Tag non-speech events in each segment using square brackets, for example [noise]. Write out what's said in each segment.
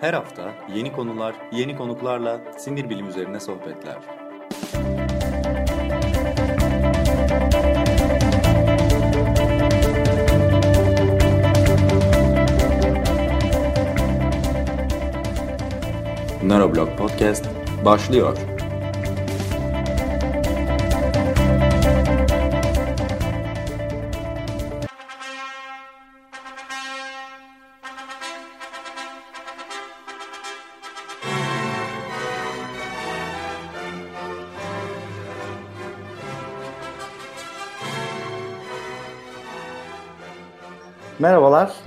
Her hafta yeni konular, yeni konuklarla sinir bilim üzerine sohbetler. Neuroblog Podcast başlıyor.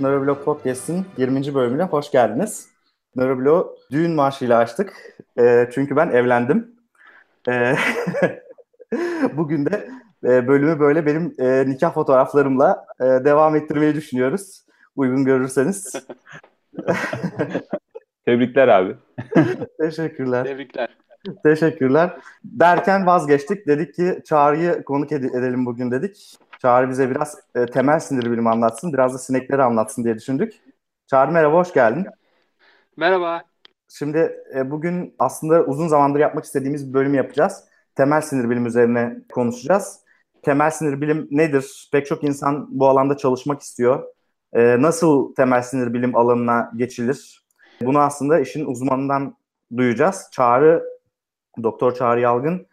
Neuroblog Podcast'in 20. bölümüne hoş geldiniz. Neuroblog düğün marşıyla açtık. E, çünkü ben evlendim. E, [laughs] bugün de e, bölümü böyle benim e, nikah fotoğraflarımla e, devam ettirmeyi düşünüyoruz. Uygun görürseniz. [laughs] Tebrikler abi. [laughs] Teşekkürler. Tebrikler. Teşekkürler. Derken vazgeçtik. Dedik ki Çağrı'yı konuk ed- edelim bugün dedik. Çağrı bize biraz e, temel sinir bilimi anlatsın. Biraz da sinekleri anlatsın diye düşündük. Çağrı merhaba, hoş geldin. Merhaba. Şimdi e, bugün aslında uzun zamandır yapmak istediğimiz bir bölüm yapacağız. Temel sinir bilim üzerine konuşacağız. Temel sinir bilim nedir? Pek çok insan bu alanda çalışmak istiyor. E, nasıl temel sinir bilim alanına geçilir? Bunu aslında işin uzmanından duyacağız. Çağrı, Doktor Çağrı Yalgın,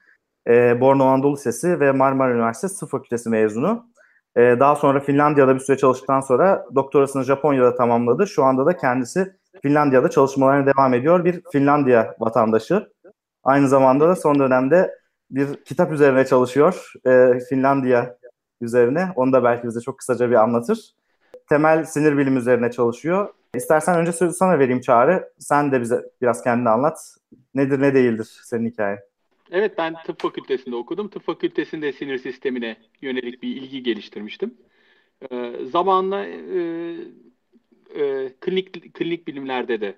e, Borno Anadolu Lisesi ve Marmara Üniversitesi Tıp Fakültesi mezunu. E, daha sonra Finlandiya'da bir süre çalıştıktan sonra doktorasını Japonya'da tamamladı. Şu anda da kendisi Finlandiya'da çalışmalarına devam ediyor. Bir Finlandiya vatandaşı. Aynı zamanda da son dönemde bir kitap üzerine çalışıyor. E, Finlandiya üzerine. Onu da belki bize çok kısaca bir anlatır. Temel sinir bilimi üzerine çalışıyor. İstersen önce sözü sana vereyim Çağrı. Sen de bize biraz kendini anlat. Nedir ne değildir senin hikayen? Evet ben tıp fakültesinde okudum. Tıp fakültesinde sinir sistemine yönelik bir ilgi geliştirmiştim. Ee, zamanla e, e, klinik klinik bilimlerde de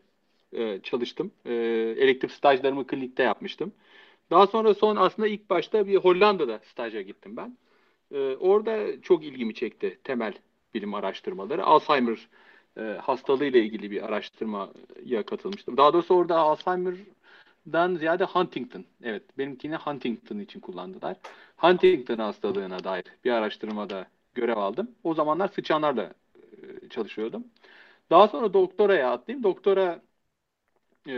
e, çalıştım. E, elektif stajlarımı klinikte yapmıştım. Daha sonra son aslında ilk başta bir Hollanda'da staja gittim ben. E, orada çok ilgimi çekti temel bilim araştırmaları. Alzheimer e, hastalığı ile ilgili bir araştırmaya katılmıştım. Daha doğrusu orada Alzheimer'dan ziyade Huntington. Evet, benimkini Huntington için kullandılar. Huntington hastalığına dair bir araştırmada görev aldım. O zamanlar sıçanlarla e, çalışıyordum. Daha sonra doktoraya atlayayım. Doktora e,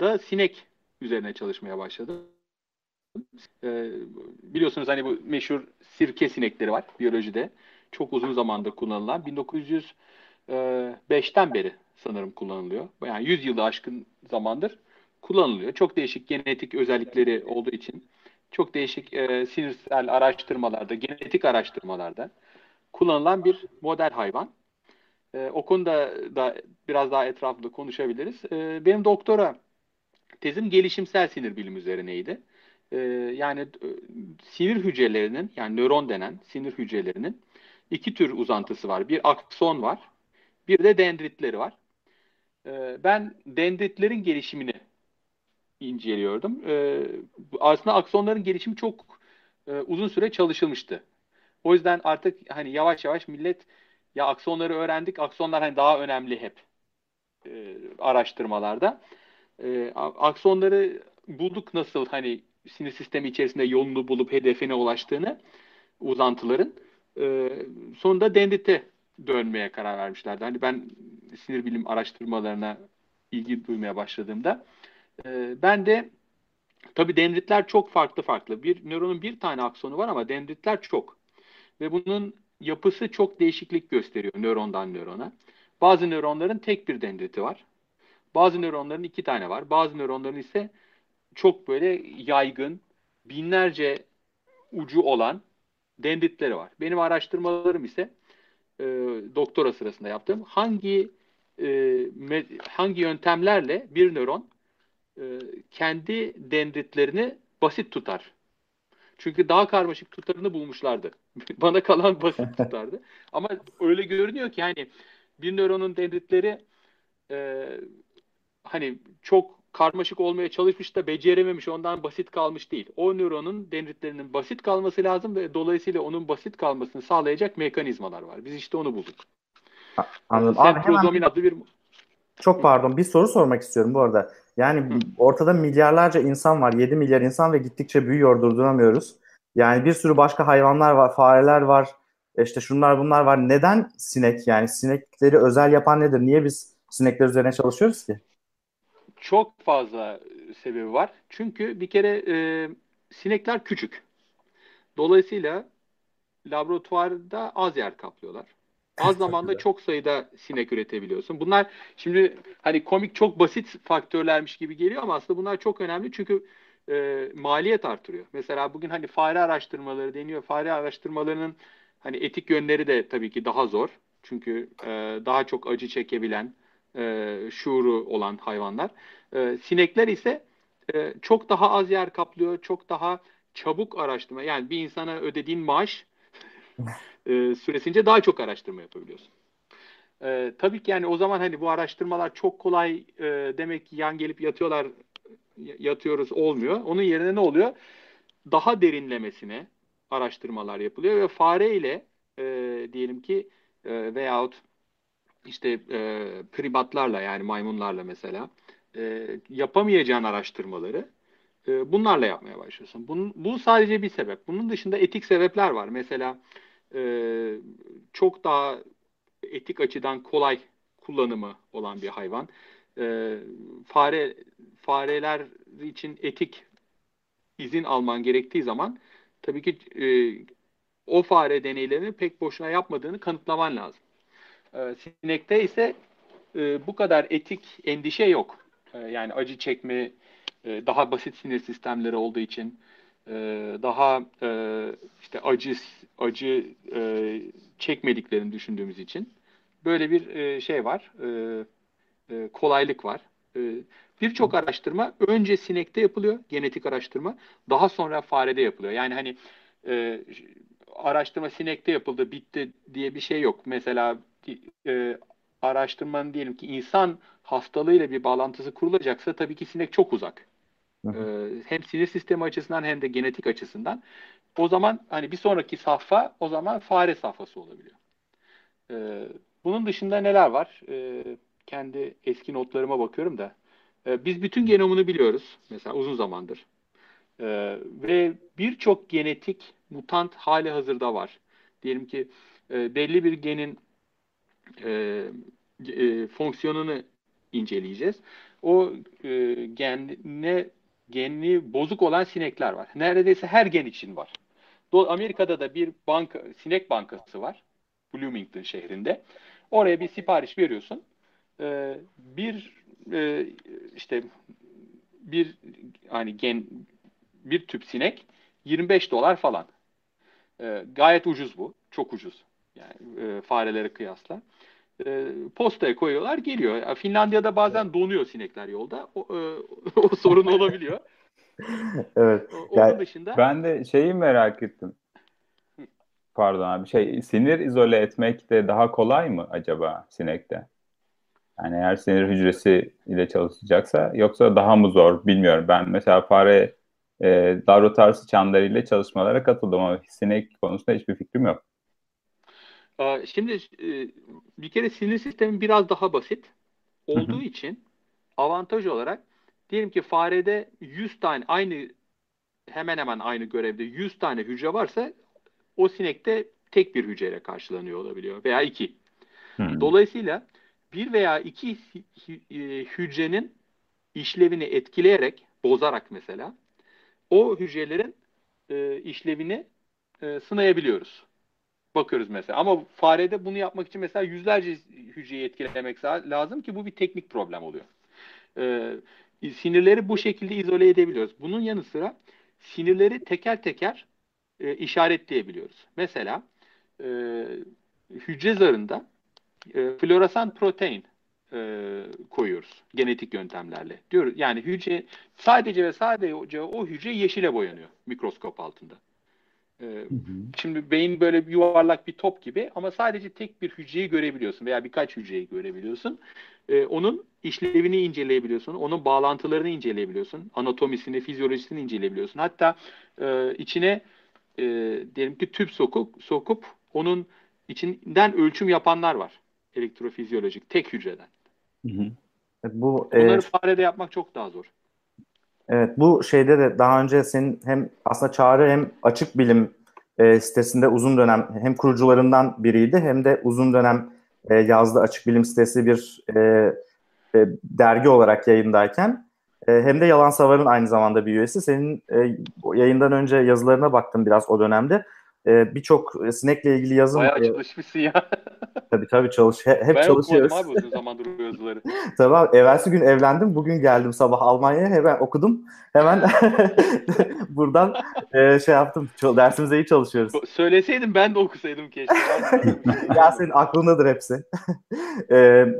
da sinek üzerine çalışmaya başladım. E, biliyorsunuz hani bu meşhur sirke sinekleri var biyolojide. Çok uzun zamandır kullanılan. 1905'ten beri sanırım kullanılıyor. Yani 100 yılı aşkın zamandır kullanılıyor. Çok değişik genetik özellikleri olduğu için çok değişik e, sinirsel araştırmalarda, genetik araştırmalarda kullanılan bir model hayvan. E, o konuda da biraz daha etraflı konuşabiliriz. E, benim doktora tezim gelişimsel sinir bilim üzerineydi. E, yani e, sinir hücrelerinin, yani nöron denen sinir hücrelerinin iki tür uzantısı var. Bir akson var, bir de dendritleri var. E, ben dendritlerin gelişimini inceliyordum. E, aslında aksonların gelişimi çok e, uzun süre çalışılmıştı. O yüzden artık hani yavaş yavaş millet ya aksonları öğrendik, aksonlar hani daha önemli hep e, araştırmalarda. E, aksonları bulduk nasıl hani sinir sistemi içerisinde yolunu bulup hedefine ulaştığını uzantıların. E, sonunda dendrite dönmeye karar vermişlerdi. Hani ben sinir bilim araştırmalarına ilgi duymaya başladığımda e, ben de tabii dendritler çok farklı farklı. Bir nöronun bir tane aksonu var ama dendritler çok. Ve bunun yapısı çok değişiklik gösteriyor nörondan nörona. Bazı nöronların tek bir dendriti var. Bazı nöronların iki tane var. Bazı nöronların ise çok böyle yaygın, binlerce ucu olan dendritleri var. Benim araştırmalarım ise e, doktora sırasında yaptığım hangi e, me, hangi yöntemlerle bir nöron e, kendi dendritlerini basit tutar. Çünkü daha karmaşık tutarını bulmuşlardı. [laughs] Bana kalan basit tutardı. [laughs] Ama öyle görünüyor ki hani bir nöronun dendritleri e, hani çok karmaşık olmaya çalışmış da becerememiş ondan basit kalmış değil. O nöronun dendritlerinin basit kalması lazım ve dolayısıyla onun basit kalmasını sağlayacak mekanizmalar var. Biz işte onu bulduk. Anladım. Sentrozomin adlı bir çok pardon bir soru sormak istiyorum bu arada. Yani Hı. ortada milyarlarca insan var. 7 milyar insan ve gittikçe büyüyor durduramıyoruz. Yani bir sürü başka hayvanlar var, fareler var. İşte şunlar bunlar var. Neden sinek yani sinekleri özel yapan nedir? Niye biz sinekler üzerine çalışıyoruz ki? Çok fazla sebebi var. Çünkü bir kere e, sinekler küçük. Dolayısıyla laboratuvarda az yer kaplıyorlar. Az zamanda çok sayıda sinek üretebiliyorsun. Bunlar şimdi hani komik çok basit faktörlermiş gibi geliyor ama aslında bunlar çok önemli çünkü e, maliyet artırıyor. Mesela bugün hani fare araştırmaları deniyor. Fare araştırmalarının hani etik yönleri de tabii ki daha zor. Çünkü e, daha çok acı çekebilen, e, şuuru olan hayvanlar. E, sinekler ise e, çok daha az yer kaplıyor, çok daha çabuk araştırma. Yani bir insana ödediğin maaş e, süresince daha çok araştırma yapabiliyorsun. E, tabii ki yani o zaman hani bu araştırmalar çok kolay e, demek ki yan gelip yatıyorlar yatıyoruz olmuyor. Onun yerine ne oluyor? Daha derinlemesine araştırmalar yapılıyor ve fare ile e, diyelim ki e, veyahut işte e, primatlarla yani maymunlarla mesela e, yapamayacağın araştırmaları e, bunlarla yapmaya başlıyorsun. Bunun, bu sadece bir sebep. Bunun dışında etik sebepler var. Mesela e, çok daha etik açıdan kolay kullanımı olan bir hayvan. E, fare fareler için etik izin alman gerektiği zaman tabii ki e, o fare deneylerini pek boşuna yapmadığını kanıtlaman lazım. E, sinekte ise e, bu kadar etik endişe yok. E, yani acı çekme e, daha basit sinir sistemleri olduğu için e, daha e, işte acı acı e, çekmediklerini düşündüğümüz için böyle bir e, şey var. E, e, kolaylık var. E, Birçok araştırma önce sinekte yapılıyor, genetik araştırma. Daha sonra farede yapılıyor. Yani hani e, araştırma sinekte yapıldı, bitti diye bir şey yok. Mesela e, araştırmanın diyelim ki insan hastalığıyla bir bağlantısı kurulacaksa tabii ki sinek çok uzak. Hı hı. E, hem sinir sistemi açısından hem de genetik açısından. O zaman hani bir sonraki safha o zaman fare safhası olabiliyor. E, bunun dışında neler var? E, kendi eski notlarıma bakıyorum da. E, biz bütün genomunu biliyoruz mesela uzun zamandır. E, ve birçok genetik mutant hali hazırda var. Diyelim ki e, belli bir genin e, e, fonksiyonunu inceleyeceğiz. O e, genine genli bozuk olan sinekler var. Neredeyse her gen için var. Amerika'da da bir banka, sinek bankası var. Bloomington şehrinde. Oraya bir sipariş veriyorsun. Ee, bir e, işte bir hani gen bir tüp sinek 25 dolar falan. E, gayet ucuz bu. Çok ucuz. Yani e, farelere kıyasla. E, postaya koyuyorlar geliyor. Yani Finlandiya'da bazen donuyor sinekler yolda. O, e, [laughs] o sorun olabiliyor. [laughs] evet. Onun yani, dışında ben de şeyi merak ettim. Pardon abi. Şey sinir izole etmek de daha kolay mı acaba sinekte? Yani eğer sinir hücresi ile çalışacaksa yoksa daha mı zor bilmiyorum. Ben mesela fare e, davrotarsı çanlarıyla çalışmalara katıldım ama sinek konusunda hiçbir fikrim yok. Şimdi e, bir kere sinir sistemi biraz daha basit olduğu için avantaj olarak diyelim ki farede 100 tane aynı hemen hemen aynı görevde 100 tane hücre varsa o sinekte tek bir hücreyle karşılanıyor olabiliyor veya iki. Hmm. Dolayısıyla bir veya iki e, hücrenin işlevini etkileyerek, bozarak mesela o hücrelerin e, işlevini e, sınayabiliyoruz. Bakıyoruz mesela. Ama farede bunu yapmak için mesela yüzlerce hücreyi etkilemek lazım ki bu bir teknik problem oluyor. E, sinirleri bu şekilde izole edebiliyoruz. Bunun yanı sıra sinirleri teker teker e, işaretleyebiliyoruz. Mesela e, hücre zarında e, floresan protein e, koyuyoruz genetik yöntemlerle. Diyoruz yani hücre sadece ve sadece o hücre yeşile boyanıyor mikroskop altında. E, hı hı. Şimdi beyin böyle bir yuvarlak bir top gibi ama sadece tek bir hücreyi görebiliyorsun veya birkaç hücreyi görebiliyorsun. E, onun işlevini inceleyebiliyorsun, onun bağlantılarını inceleyebiliyorsun, anatomisini, fizyolojisini inceleyebiliyorsun. Hatta e, içine e, diyelim ki tüp sokup sokup onun içinden ölçüm yapanlar var elektrofizyolojik tek hücreden. Hı hı. Bu Bunları e, farede yapmak çok daha zor. Evet, bu şeyde de daha önce senin hem aslında Çağrı hem Açık Bilim e, sitesinde uzun dönem hem kurucularından biriydi hem de uzun dönem e, yazdığı Açık Bilim sitesi bir e, e, dergi olarak yayındayken e, hem de Yalan Savar'ın aynı zamanda bir üyesi. Senin e, yayından önce yazılarına baktım biraz o dönemde. E, Birçok sinekle ilgili yazım. Bayağı e, çalışmışsın ya. [laughs] tabii tabii çalış, he- hep ben çalışıyoruz. okumadım abi uzun zamandır bu yazıları. [laughs] Abi, evvelsi gün evlendim. Bugün geldim sabah Almanya'ya. Hemen okudum. Hemen [laughs] buradan e, şey yaptım. Dersimize iyi çalışıyoruz. Söyleseydin ben de okusaydım keşke. Ben [laughs] ya senin aklındadır hepsi. E,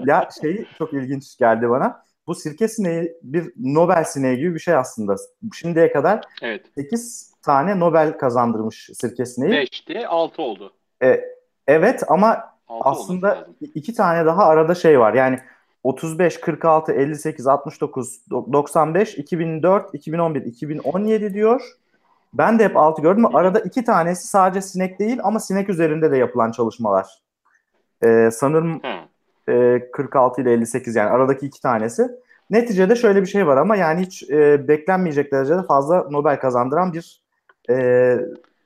ya şey çok ilginç geldi bana. Bu sirke sineği bir Nobel sineği gibi bir şey aslında. Şimdiye kadar evet. 8 tane Nobel kazandırmış sirke sineği. 5'te 6 oldu. E, evet ama 6 aslında iki tane daha arada şey var. Yani 35, 46, 58, 69, 95, 2004, 2011, 2017 diyor. Ben de hep 6 gördüm. Arada iki tanesi sadece sinek değil ama sinek üzerinde de yapılan çalışmalar. Ee, sanırım e, 46 ile 58 yani aradaki iki tanesi. Neticede şöyle bir şey var ama yani hiç e, beklenmeyecek derecede fazla Nobel kazandıran bir e,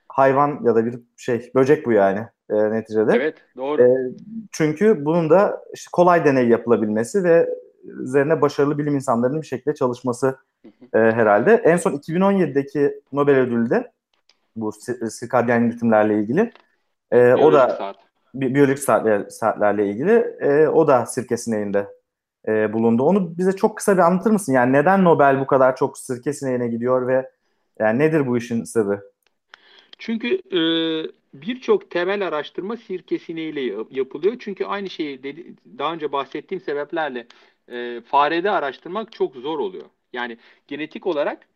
hayvan ya da bir şey böcek bu yani e, neticede. Evet doğru. E, çünkü bunun da işte kolay deney yapılabilmesi ve üzerine başarılı bilim insanlarının bir şekilde çalışması e, herhalde. En son 2017'deki Nobel ödülü de bu sirkadyen ritimlerle ilgili. E, o da saat. bi- biyolojik saatler, saatlerle ilgili. E, o da sirke sineğinde e, bulundu. Onu bize çok kısa bir anlatır mısın? Yani neden Nobel bu kadar çok sirke sineğine gidiyor ve yani nedir bu işin sırrı? Çünkü e, birçok temel araştırma sirke sineğiyle yapılıyor. Çünkü aynı şeyi dedi, daha önce bahsettiğim sebeplerle e, farede araştırmak çok zor oluyor. Yani genetik olarak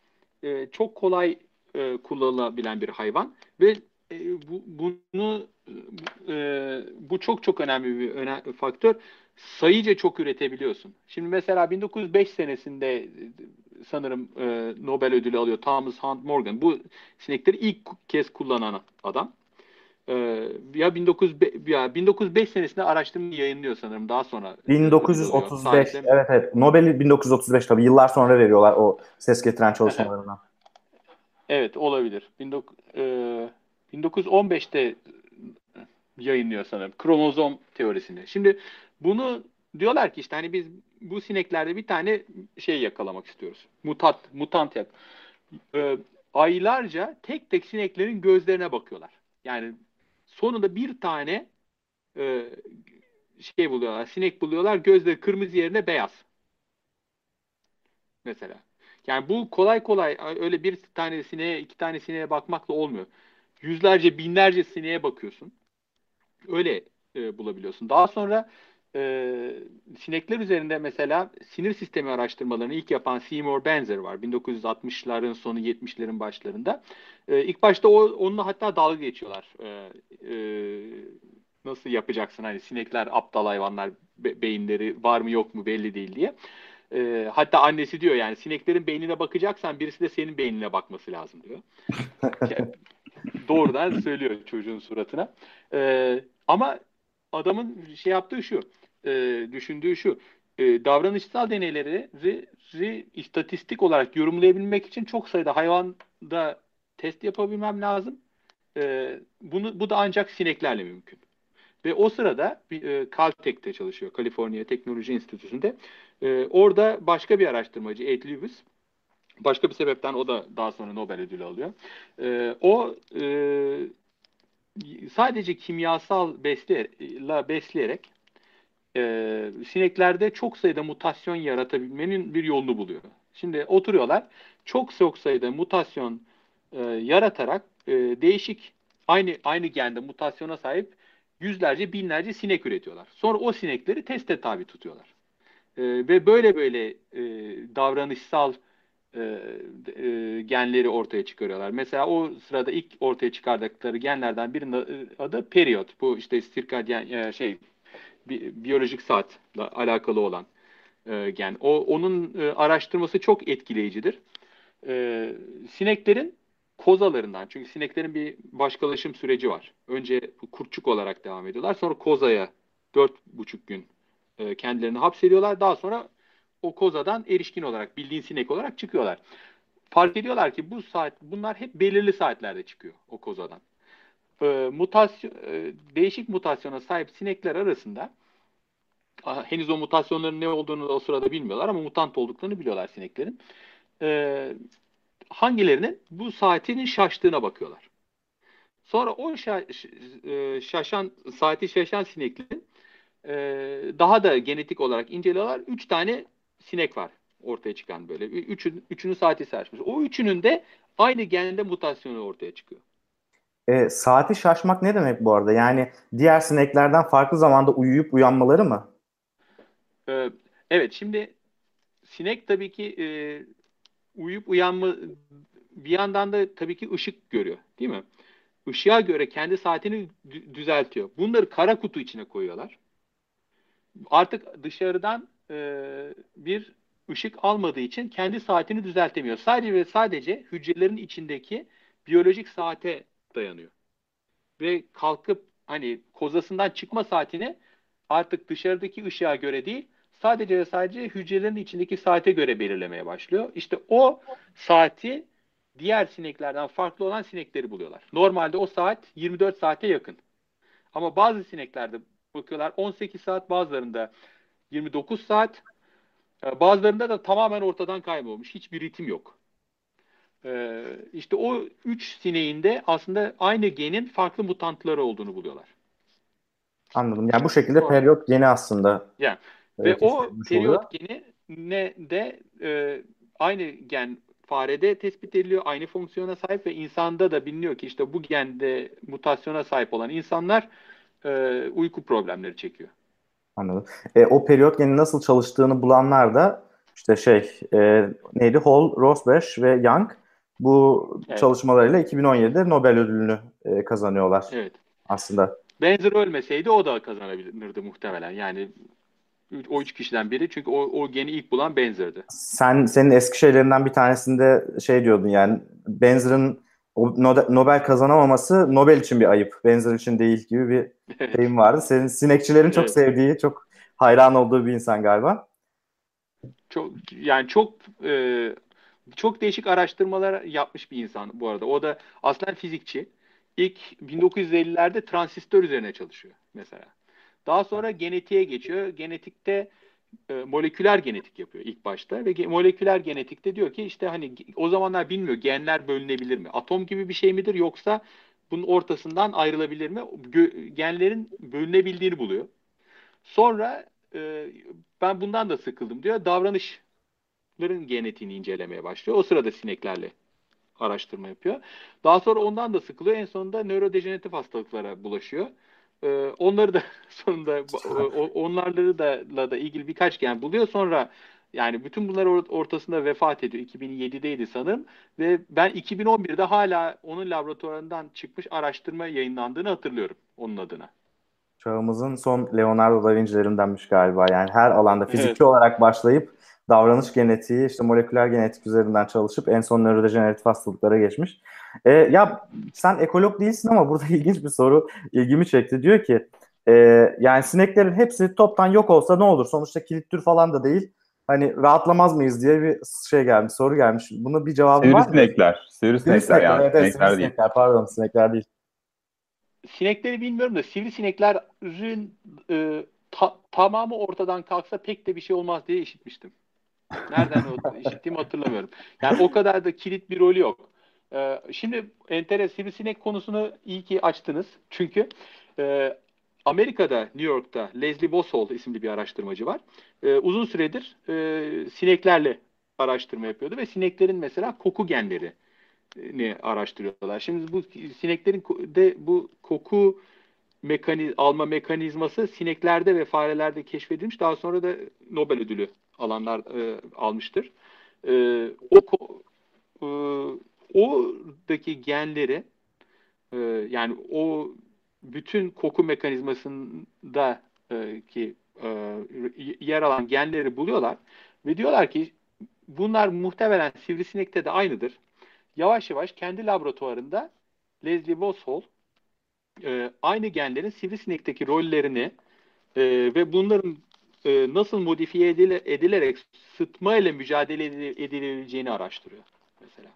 e, çok kolay e, kullanılabilen bir hayvan ve e, bu, bunu e, bu çok çok önemli bir önemli faktör. Sayıca çok üretebiliyorsun. Şimdi mesela 1905 senesinde sanırım e, Nobel ödülü alıyor Thomas Hunt Morgan. Bu sinekleri ilk kez kullanan adam. E, ya 1905, ya 1905 senesinde araştırma yayınlıyor sanırım daha sonra. 1935 evet evet Nobel'i 1935 tabii yıllar sonra veriyorlar o ses getiren çalışmalarından. [laughs] evet olabilir. 19, e, 1915'te yayınlıyor sanırım kromozom teorisini. Şimdi bunu diyorlar ki işte hani biz bu sineklerde bir tane şey yakalamak istiyoruz. Mutat, mutant yak. E, aylarca tek tek sineklerin gözlerine bakıyorlar. Yani sonunda bir tane e, şey buluyorlar, sinek buluyorlar. Gözleri kırmızı yerine beyaz. Mesela. Yani bu kolay kolay öyle bir tane sineğe, iki tane sineğe bakmakla olmuyor. Yüzlerce, binlerce sineğe bakıyorsun. Öyle e, bulabiliyorsun. Daha sonra e, sinekler üzerinde mesela sinir sistemi araştırmalarını ilk yapan Seymour Benzer var. 1960'ların sonu 70'lerin başlarında. E, ilk başta o, onunla hatta dalga geçiyorlar. E, e, nasıl yapacaksın hani sinekler aptal hayvanlar be, beyinleri var mı yok mu belli değil diye. E, hatta annesi diyor yani sineklerin beynine bakacaksan birisi de senin beynine bakması lazım diyor. [laughs] yani, doğrudan söylüyor çocuğun suratına. E, ama adamın şey yaptığı şu, e, düşündüğü şu, e, davranışsal deneyleri istatistik olarak yorumlayabilmek için çok sayıda hayvanda test yapabilmem lazım. E, bunu bu da ancak sineklerle mümkün. Ve o sırada e, Caltech'te çalışıyor, Kaliforniya Teknoloji Enstitüsü'nde. E, orada başka bir araştırmacı, Ed Lewis, başka bir sebepten o da daha sonra Nobel ödülü alıyor. E, o e, sadece kimyasal besle, besleyerek e, sineklerde çok sayıda mutasyon yaratabilmenin bir yolunu buluyor. Şimdi oturuyorlar çok çok sayıda mutasyon e, yaratarak e, değişik aynı aynı gende mutasyona sahip yüzlerce binlerce sinek üretiyorlar. Sonra o sinekleri teste tabi tutuyorlar. E, ve böyle böyle e, davranışsal e, e, genleri ortaya çıkarıyorlar. Mesela o sırada ilk ortaya çıkardıkları genlerden birinin adı periyot. Bu işte sirkadyen e, şey bi, biyolojik saatle alakalı olan e, gen. O onun e, araştırması çok etkileyicidir. E, sineklerin kozalarından çünkü sineklerin bir başkalaşım süreci var. Önce kurtçuk olarak devam ediyorlar. Sonra kozaya dört buçuk gün e, kendilerini hapsediyorlar. Daha sonra o kozadan erişkin olarak bildiğin sinek olarak çıkıyorlar. Fark ediyorlar ki bu saat bunlar hep belirli saatlerde çıkıyor o kozadan. E, mutasyon e, değişik mutasyona sahip sinekler arasında henüz o mutasyonların ne olduğunu o sırada bilmiyorlar ama mutant olduklarını biliyorlar sineklerin. E, hangilerinin bu saatinin şaştığına bakıyorlar. Sonra o e, şaşan saati şaşan sineklerin daha da genetik olarak inceliyorlar. Üç tane sinek var ortaya çıkan böyle. Üçün, üçünün saati şaşmış. O üçünün de aynı gende mutasyonu ortaya çıkıyor. E, saati şaşmak ne demek bu arada? Yani diğer sineklerden farklı zamanda uyuyup uyanmaları mı? E, evet şimdi sinek tabii ki e, uyuyup uyanma bir yandan da tabii ki ışık görüyor değil mi? Işığa göre kendi saatini düzeltiyor. Bunları kara kutu içine koyuyorlar. Artık dışarıdan e, bir ışık almadığı için kendi saatini düzeltemiyor. Sadece ve sadece hücrelerin içindeki biyolojik saate dayanıyor. Ve kalkıp hani kozasından çıkma saatini artık dışarıdaki ışığa göre değil, sadece ve sadece hücrelerin içindeki saate göre belirlemeye başlıyor. İşte o saati diğer sineklerden farklı olan sinekleri buluyorlar. Normalde o saat 24 saate yakın. Ama bazı sineklerde bakıyorlar 18 saat, bazılarında 29 saat, e, bazılarında da tamamen ortadan kaybolmuş. Hiçbir ritim yok. E, işte o 3 sineğinde aslında aynı genin farklı mutantları olduğunu buluyorlar. Anladım. Yani bu şekilde periyot geni aslında. Yani. Ve o periyot geni ne de e, aynı gen farede tespit ediliyor. Aynı fonksiyona sahip ve insanda da biliniyor ki işte bu gende mutasyona sahip olan insanlar e, uyku problemleri çekiyor. Anladım. E, o periyot geni nasıl çalıştığını bulanlar da işte şey e, neydi Hall, Rosbash ve Young bu evet. çalışmalarıyla 2017'de Nobel ödülünü e, kazanıyorlar. Evet. Aslında. Benzer ölmeseydi o da kazanabilirdi muhtemelen. Yani o üç kişiden biri çünkü o, o geni ilk bulan Benzer'di. Sen senin eski şeylerinden bir tanesinde şey diyordun yani Benzer'ın Nobel kazanamaması Nobel için bir ayıp. Benzer için değil gibi bir şeyim vardı. Senin sinekçilerin çok evet. sevdiği, çok hayran olduğu bir insan galiba. Çok yani çok e, çok değişik araştırmalar yapmış bir insan bu arada. O da aslen fizikçi. İlk 1950'lerde transistör üzerine çalışıyor mesela. Daha sonra genetiğe geçiyor. Genetikte e, moleküler genetik yapıyor ilk başta ve ge- moleküler genetikte diyor ki işte hani o zamanlar bilmiyor genler bölünebilir mi? Atom gibi bir şey midir yoksa bunun ortasından ayrılabilir mi? Gö- genlerin bölünebildiğini buluyor. Sonra e, ben bundan da sıkıldım diyor. Davranışların genetiğini incelemeye başlıyor. O sırada sineklerle araştırma yapıyor. Daha sonra ondan da sıkılıyor. En sonunda nörodejeneratif hastalıklara bulaşıyor. Ee, onları da [laughs] sonunda onlarla da, da ilgili birkaç gen buluyor. Sonra yani bütün bunlar ortasında vefat ediyor. 2007'deydi sanırım. Ve ben 2011'de hala onun laboratuvarından çıkmış araştırma yayınlandığını hatırlıyorum onun adına. Çağımızın son Leonardo da Vinci'lerindenmiş galiba. Yani her alanda fizikçi evet. olarak başlayıp davranış genetiği, işte moleküler genetik üzerinden çalışıp en son nörodejeneratif hastalıklara geçmiş. E, ya sen ekolog değilsin ama burada [laughs] ilginç bir soru ilgimi çekti. Diyor ki e, yani sineklerin hepsi toptan yok olsa ne olur? Sonuçta kilit tür falan da değil. Hani rahatlamaz mıyız diye bir şey gelmiş, soru gelmiş. Bunun bir cevabı var mı? Sivrisinekler. Sivrisinekler yani. Evet, evet, sinekler, sinekler değil. Pardon sinekler değil. Sinekleri bilmiyorum da sivrisineklerin e, ta, tamamı ortadan kalksa pek de bir şey olmaz diye işitmiştim. Nereden işittiğimi hatırlamıyorum. Yani o kadar da kilit bir rolü yok. Ee, şimdi enteres sivrisinek konusunu iyi ki açtınız. Çünkü e, Amerika'da, New York'ta Leslie Boswell isimli bir araştırmacı var. E, uzun süredir e, sineklerle araştırma yapıyordu ve sineklerin mesela koku genleri ne araştırıyorlar. Şimdi bu sineklerin de bu koku mekaniz alma mekanizması sineklerde ve farelerde keşfedilmiş. Daha sonra da Nobel ödülü alanlar e, almıştır. E, o e, oradaki genleri e, yani o bütün koku mekanizmasında e, ki e, yer alan genleri buluyorlar ve diyorlar ki bunlar muhtemelen sivrisinekte de aynıdır. Yavaş yavaş kendi laboratuvarında Leslie Boswell e, aynı genlerin sivrisinekteki rollerini e, ve bunların e, nasıl modifiye edile, edilerek sıtma ile mücadele edilebileceğini araştırıyor mesela.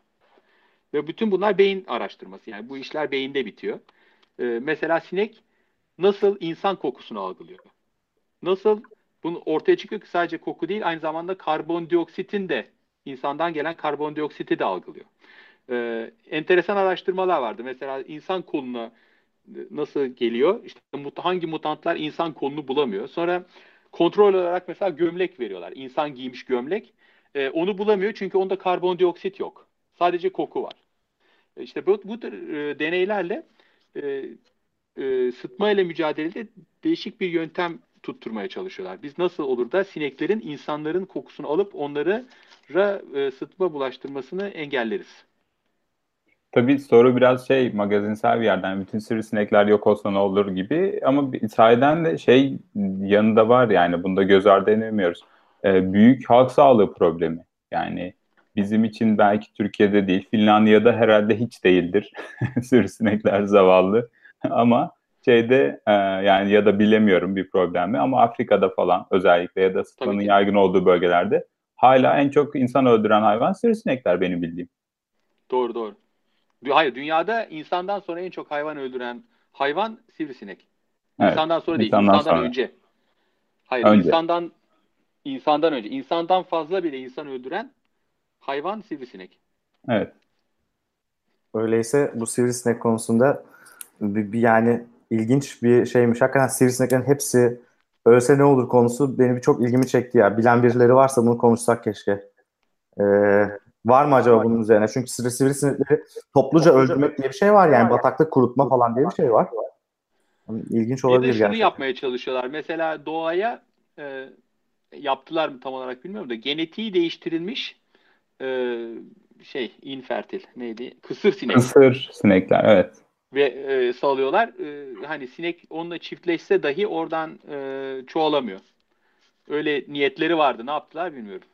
Ve bütün bunlar beyin araştırması. Yani bu işler beyinde bitiyor. E, mesela sinek nasıl insan kokusunu algılıyor? Nasıl bunu ortaya çıkıyor ki sadece koku değil aynı zamanda karbondioksitin de insandan gelen karbondioksiti de algılıyor. Ee, enteresan araştırmalar vardı. Mesela insan koluna e, nasıl geliyor? İşte hangi mutantlar insan kolunu bulamıyor. Sonra kontrol olarak mesela gömlek veriyorlar. İnsan giymiş gömlek. Ee, onu bulamıyor çünkü onda karbondioksit yok. Sadece koku var. E, işte bu, bu e, deneylerle e, e, sıtma ile mücadelede değişik bir yöntem tutturmaya çalışıyorlar. Biz nasıl olur da sineklerin insanların kokusunu alıp onları e, sıtma bulaştırmasını engelleriz. Tabii soru biraz şey magazinsel bir yerden bütün sivrisinekler yok olsa ne olur gibi ama sahiden de şey yanında var yani bunda göz ardı edemiyoruz. Ee, büyük halk sağlığı problemi yani bizim için belki Türkiye'de değil Finlandiya'da herhalde hiç değildir [laughs] sivrisinekler zavallı ama şeyde e, yani ya da bilemiyorum bir problemi ama Afrika'da falan özellikle ya da sıtmanın yaygın olduğu bölgelerde hala en çok insan öldüren hayvan sivrisinekler benim bildiğim. Doğru doğru. Hayır dünyada insandan sonra en çok hayvan öldüren hayvan sivrisinek. Evet, insandan sonra değil, insandan, insandan sonra. önce. Hayır, önce. insandan insandan önce. İnsandan fazla bile insan öldüren hayvan sivrisinek. Evet. Öyleyse bu sivrisinek konusunda bir, bir yani ilginç bir şeymiş. Hakikaten sivrisineklerin hepsi ölse ne olur konusu benim çok ilgimi çekti ya. Bilen birileri varsa bunu konuşsak keşke. Ee, var mı acaba bunun üzerine? Çünkü sivri sivrisinekleri topluca öldürmek diye bir şey var yani bataklık kurutma falan diye bir şey var. İlginç olabilir gerçekten. şunu yapmaya çalışıyorlar. Mesela doğaya e, yaptılar mı tam olarak bilmiyorum da genetiği değiştirilmiş e, şey infertil neydi? Kısır sinek. Kısır sinekler evet ve e, salıyorlar. E, hani sinek onunla çiftleşse dahi oradan e, çoğalamıyor. Öyle niyetleri vardı. Ne yaptılar bilmiyorum.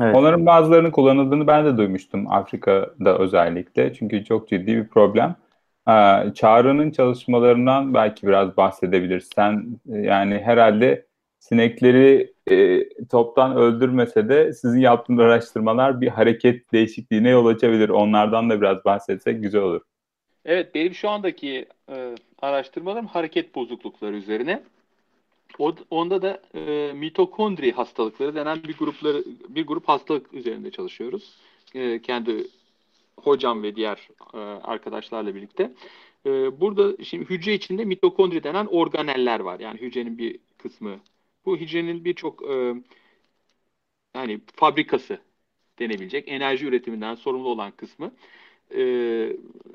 Evet. Onların bazılarının kullanıldığını ben de duymuştum Afrika'da özellikle. Çünkü çok ciddi bir problem. Ee, Çağrı'nın çalışmalarından belki biraz bahsedebilirsen. Yani herhalde sinekleri e, toptan öldürmese de sizin yaptığınız araştırmalar bir hareket değişikliğine yol açabilir. Onlardan da biraz bahsetsek güzel olur. Evet, benim şu andaki e, araştırmalarım hareket bozuklukları üzerine. Onda da e, mitokondri hastalıkları denen bir grupları bir grup hastalık üzerinde çalışıyoruz. E, kendi hocam ve diğer e, arkadaşlarla birlikte. E, burada şimdi hücre içinde mitokondri denen organeller var. Yani hücrenin bir kısmı. Bu hücrenin birçok e, yani fabrikası denebilecek enerji üretiminden sorumlu olan kısmı e,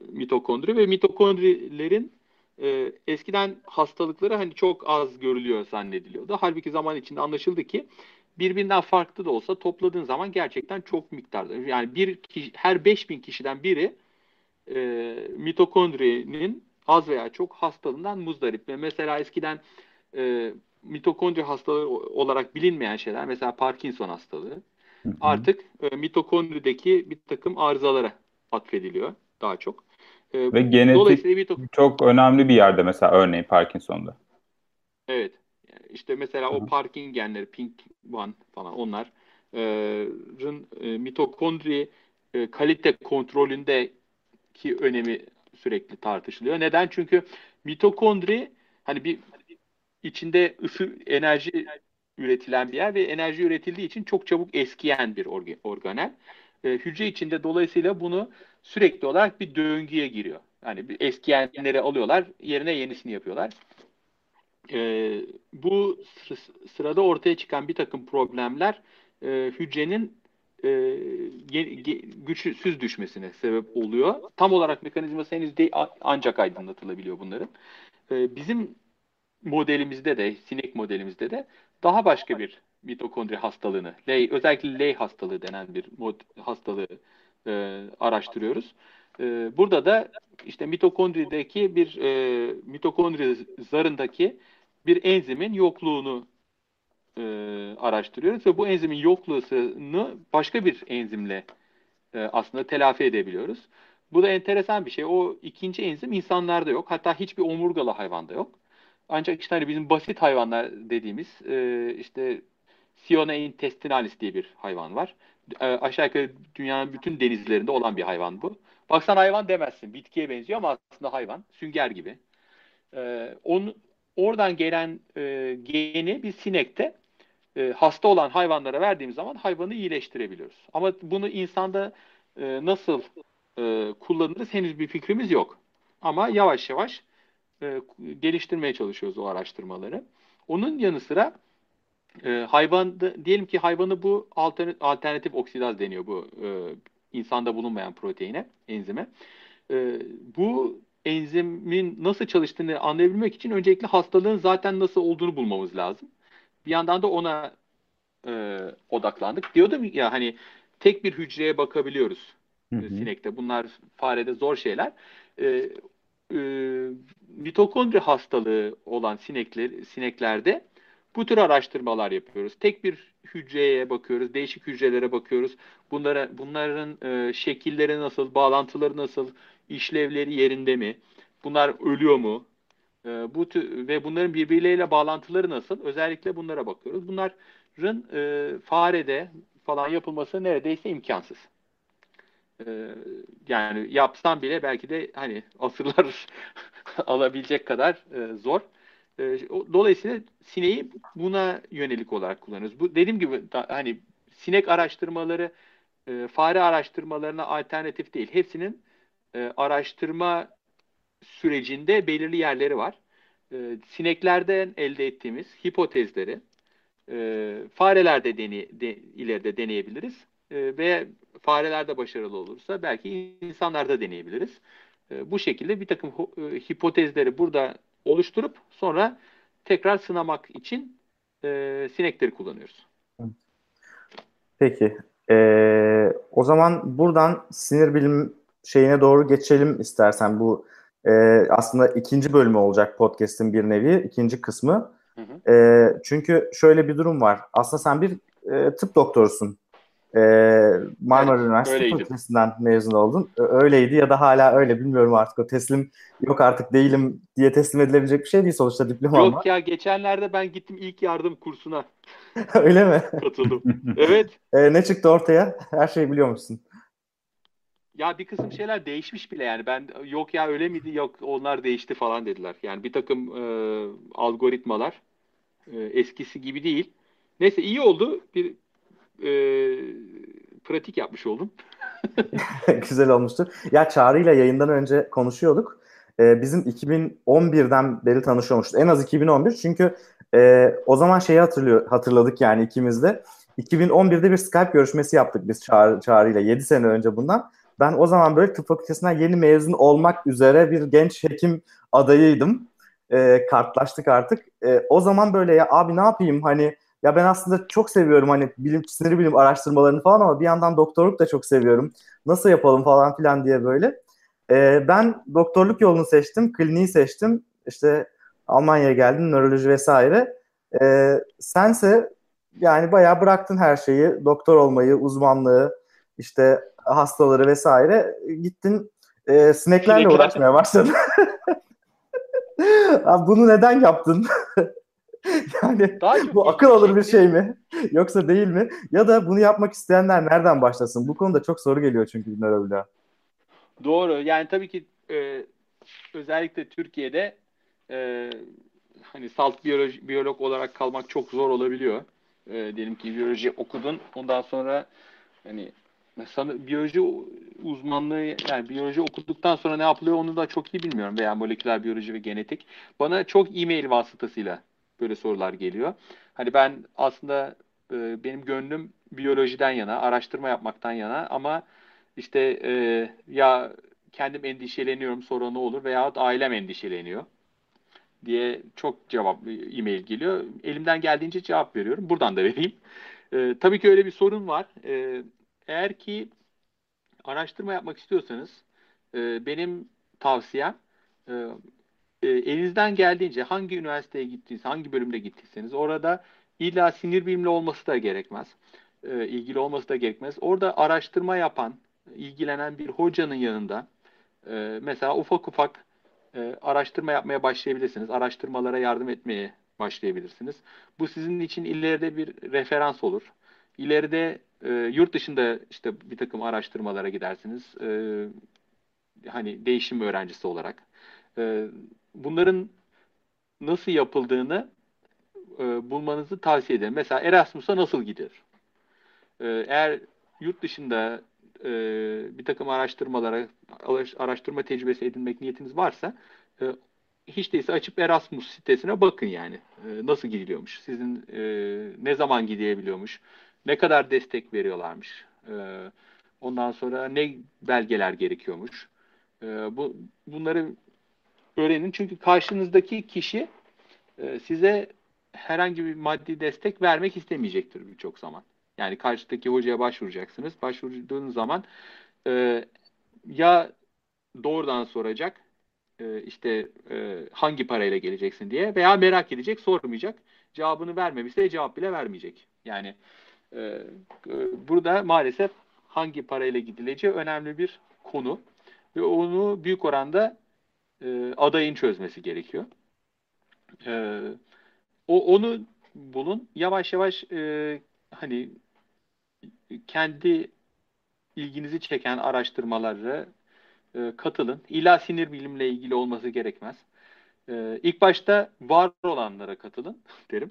mitokondri ve mitokondrilerin e, eskiden hastalıkları hani çok az görülüyor zannediliyordu. Halbuki zaman içinde anlaşıldı ki birbirinden farklı da olsa topladığın zaman gerçekten çok miktarda. Yani bir kişi, her 5000 kişiden biri e, mitokondrinin az veya çok hastalığından muzdarip. Ve mesela eskiden e, mitokondri hastalığı olarak bilinmeyen şeyler mesela Parkinson hastalığı artık e, mitokondrideki bir takım arızalara atfediliyor daha çok. Ee, Ve genetik bir çok önemli bir yerde mesela örneğin Parkinson'da. Evet. İşte mesela Hı-hı. o Parkin genleri, Pink One falan onların e, mitokondri e, kalite kontrolündeki önemi sürekli tartışılıyor. Neden? Çünkü mitokondri hani bir içinde ısı enerji üretilen bir yer ve enerji üretildiği için çok çabuk eskiyen bir organel e, hücre içinde dolayısıyla bunu sürekli olarak bir döngüye giriyor. Yani bir eskiyenleri alıyorlar, yerine yenisini yapıyorlar. E, bu sırada ortaya çıkan bir takım problemler e, hücrenin e, güçsüz düşmesine sebep oluyor. Tam olarak mekanizması henüz değil ancak aydınlatılabiliyor bunların. E, bizim modelimizde de, sinek modelimizde de daha başka bir mitokondri hastalığını, Ley, özellikle Ley hastalığı denen bir mod, hastalığı e, araştırıyoruz. E, burada da işte mitokondrideki bir e, mitokondri zarındaki bir enzimin yokluğunu e, araştırıyoruz ve bu enzimin yokluğunu başka bir enzimle e, aslında telafi edebiliyoruz. Bu da enteresan bir şey. O ikinci enzim insanlarda yok. Hatta hiçbir omurgalı hayvanda yok. Ancak işte hani bizim basit hayvanlar dediğimiz e, işte Siona intestinalis diye bir hayvan var. E, aşağı yukarı dünyanın bütün denizlerinde olan bir hayvan bu. Baksan hayvan demezsin. Bitkiye benziyor ama aslında hayvan. Sünger gibi. E, onun, oradan gelen e, geni bir sinekte e, hasta olan hayvanlara verdiğimiz zaman hayvanı iyileştirebiliyoruz. Ama bunu insanda e, nasıl e, kullanırız henüz bir fikrimiz yok. Ama yavaş yavaş e, geliştirmeye çalışıyoruz o araştırmaları. Onun yanı sıra e, hayvan diyelim ki hayvanı bu alternatif, alternatif oksidaz deniyor bu e, insanda bulunmayan proteine, enzime. E, bu enzimin nasıl çalıştığını anlayabilmek için öncelikle hastalığın zaten nasıl olduğunu bulmamız lazım. Bir yandan da ona e, odaklandık. Diyordum ya hani tek bir hücreye bakabiliyoruz hı hı. sinekte. Bunlar farede zor şeyler. E, e, mitokondri hastalığı olan sinekler, sineklerde bu tür araştırmalar yapıyoruz. Tek bir hücreye bakıyoruz, değişik hücrelere bakıyoruz. Bunlara, bunların e, şekilleri nasıl, bağlantıları nasıl, işlevleri yerinde mi? Bunlar ölüyor mu? E, bu tür, ve bunların birbirleriyle bağlantıları nasıl? Özellikle bunlara bakıyoruz. Bunların e, farede falan yapılması neredeyse imkansız. E, yani yapsam bile belki de hani asırlar [laughs] alabilecek kadar e, zor. E, dolayısıyla sineği buna yönelik olarak kullanıyoruz. Bu dediğim gibi da, hani sinek araştırmaları e, fare araştırmalarına alternatif değil. Hepsinin e, araştırma sürecinde belirli yerleri var. E, sineklerden elde ettiğimiz hipotezleri e, farelerde dene, de, ileride deneyebiliriz. E, ve farelerde başarılı olursa belki insanlarda deneyebiliriz. E, bu şekilde bir takım e, hipotezleri burada oluşturup sonra tekrar sınamak için e, sinekleri kullanıyoruz. Peki. Ee, o zaman buradan sinir bilim şeyine doğru geçelim istersen. Bu e, aslında ikinci bölümü olacak podcast'in bir nevi, ikinci kısmı. Hı hı. E, çünkü şöyle bir durum var. Aslında sen bir e, tıp doktorusun. E, Marmara evet, Üniversitesi Fakültesinden mezun oldun. Öyleydi ya da hala öyle bilmiyorum artık. O teslim yok artık değilim diye teslim edilebilecek bir şey değil sonuçta diploma Yok ama. ya geçenlerde ben gittim ilk yardım kursuna. [laughs] öyle mi? Katıldım. [laughs] evet. E, ne çıktı ortaya? Her şeyi biliyor musun? Ya bir kısım şeyler değişmiş bile yani ben yok ya öyle miydi yok onlar değişti falan dediler. Yani bir takım e, algoritmalar e, eskisi gibi değil. Neyse iyi oldu. Bir e, pratik yapmış oldum. [laughs] Güzel olmuştur. Ya Çağrı ile yayından önce konuşuyorduk. Ee, bizim 2011'den beri tanışıyormuşuz. En az 2011 çünkü e, o zaman şeyi hatırlıyor, hatırladık yani ikimiz de. 2011'de bir Skype görüşmesi yaptık biz Çağrı, Çağrı ile 7 sene önce bundan. Ben o zaman böyle tıp fakültesinden yeni mezun olmak üzere bir genç hekim adayıydım. E, kartlaştık artık. E, o zaman böyle ya abi ne yapayım hani ya ben aslında çok seviyorum hani bilim sinir bilim araştırmalarını falan ama bir yandan doktorluk da çok seviyorum. Nasıl yapalım falan filan diye böyle. E, ben doktorluk yolunu seçtim, kliniği seçtim. İşte Almanya'ya geldim, nöroloji vesaire. E, sense yani bayağı bıraktın her şeyi, doktor olmayı, uzmanlığı, işte hastaları vesaire. Gittin e, sineklerle Sinekler. uğraşmaya başladın. [laughs] Abi bunu neden yaptın? [laughs] yani bu akıl alır bir şey mi? [laughs] Yoksa değil mi? Ya da bunu yapmak isteyenler nereden başlasın? Bu konuda çok soru geliyor çünkü nöroloğa. Doğru. Yani tabii ki e, özellikle Türkiye'de e, hani salt biyoloji, biyolog olarak kalmak çok zor olabiliyor. E, diyelim ki biyoloji okudun. Ondan sonra hani sana biyoloji uzmanlığı yani biyoloji okuduktan sonra ne yapılıyor onu da çok iyi bilmiyorum veya moleküler biyoloji ve genetik. Bana çok e-mail vasıtasıyla böyle sorular geliyor. Hani ben aslında e, benim gönlüm biyolojiden yana, araştırma yapmaktan yana ama işte e, ya kendim endişeleniyorum sonra ne olur veya ailem endişeleniyor diye çok cevap e-mail geliyor. Elimden geldiğince cevap veriyorum. Buradan da vereyim. E, tabii ki öyle bir sorun var. E, eğer ki araştırma yapmak istiyorsanız e, benim tavsiyem e, e, elinizden geldiğince hangi üniversiteye gittiyseniz, hangi bölümde gittiyseniz orada illa sinir bilimli olması da gerekmez. E, ilgili olması da gerekmez. Orada araştırma yapan, ilgilenen bir hocanın yanında e, mesela ufak ufak e, araştırma yapmaya başlayabilirsiniz. Araştırmalara yardım etmeye başlayabilirsiniz. Bu sizin için ileride bir referans olur. İleride e, yurt dışında işte bir takım araştırmalara gidersiniz. E, hani değişim öğrencisi olarak. E, bunların nasıl yapıldığını e, bulmanızı tavsiye ederim. Mesela Erasmus'a nasıl gider? E, eğer yurt dışında e, bir takım araştırmalara, araştırma tecrübesi edinmek niyetiniz varsa e, hiç değilse açıp Erasmus sitesine bakın yani. E, nasıl gidiliyormuş? Sizin e, ne zaman gidebiliyormuş? Ne kadar destek veriyorlarmış? E, ondan sonra ne belgeler gerekiyormuş? E, bu bunları öğrenin. Çünkü karşınızdaki kişi e, size herhangi bir maddi destek vermek istemeyecektir birçok zaman. Yani karşıdaki hocaya başvuracaksınız. Başvurduğunuz zaman e, ya doğrudan soracak e, işte e, hangi parayla geleceksin diye veya merak edecek sormayacak. Cevabını vermemişse cevap bile vermeyecek. Yani e, e, burada maalesef hangi parayla gidileceği önemli bir konu ve onu büyük oranda e, adayın çözmesi gerekiyor. E, o onu bulun. Yavaş yavaş e, hani kendi ilginizi çeken araştırmaları e, katılın. İlla sinir bilimle ilgili olması gerekmez. E, ilk başta var olanlara katılın [laughs] derim.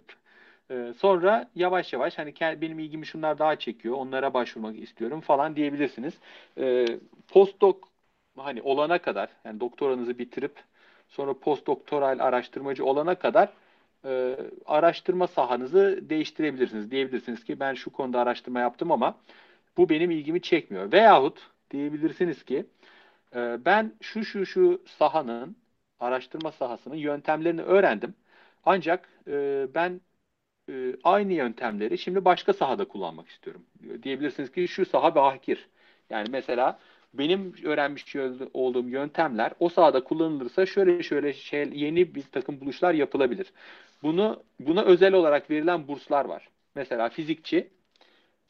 E, sonra yavaş yavaş hani benim ilgimi şunlar daha çekiyor, onlara başvurmak istiyorum falan diyebilirsiniz. E, postdoc hani olana kadar, yani doktoranızı bitirip sonra postdoktoral araştırmacı olana kadar e, araştırma sahanızı değiştirebilirsiniz. Diyebilirsiniz ki ben şu konuda araştırma yaptım ama bu benim ilgimi çekmiyor. Veyahut diyebilirsiniz ki e, ben şu şu şu sahanın araştırma sahasının yöntemlerini öğrendim. Ancak e, ben e, aynı yöntemleri şimdi başka sahada kullanmak istiyorum. Diyebilirsiniz ki şu saha bahkir. Yani mesela benim öğrenmiş olduğum yöntemler o sahada kullanılırsa şöyle şöyle şey, yeni bir takım buluşlar yapılabilir. Bunu buna özel olarak verilen burslar var. Mesela fizikçi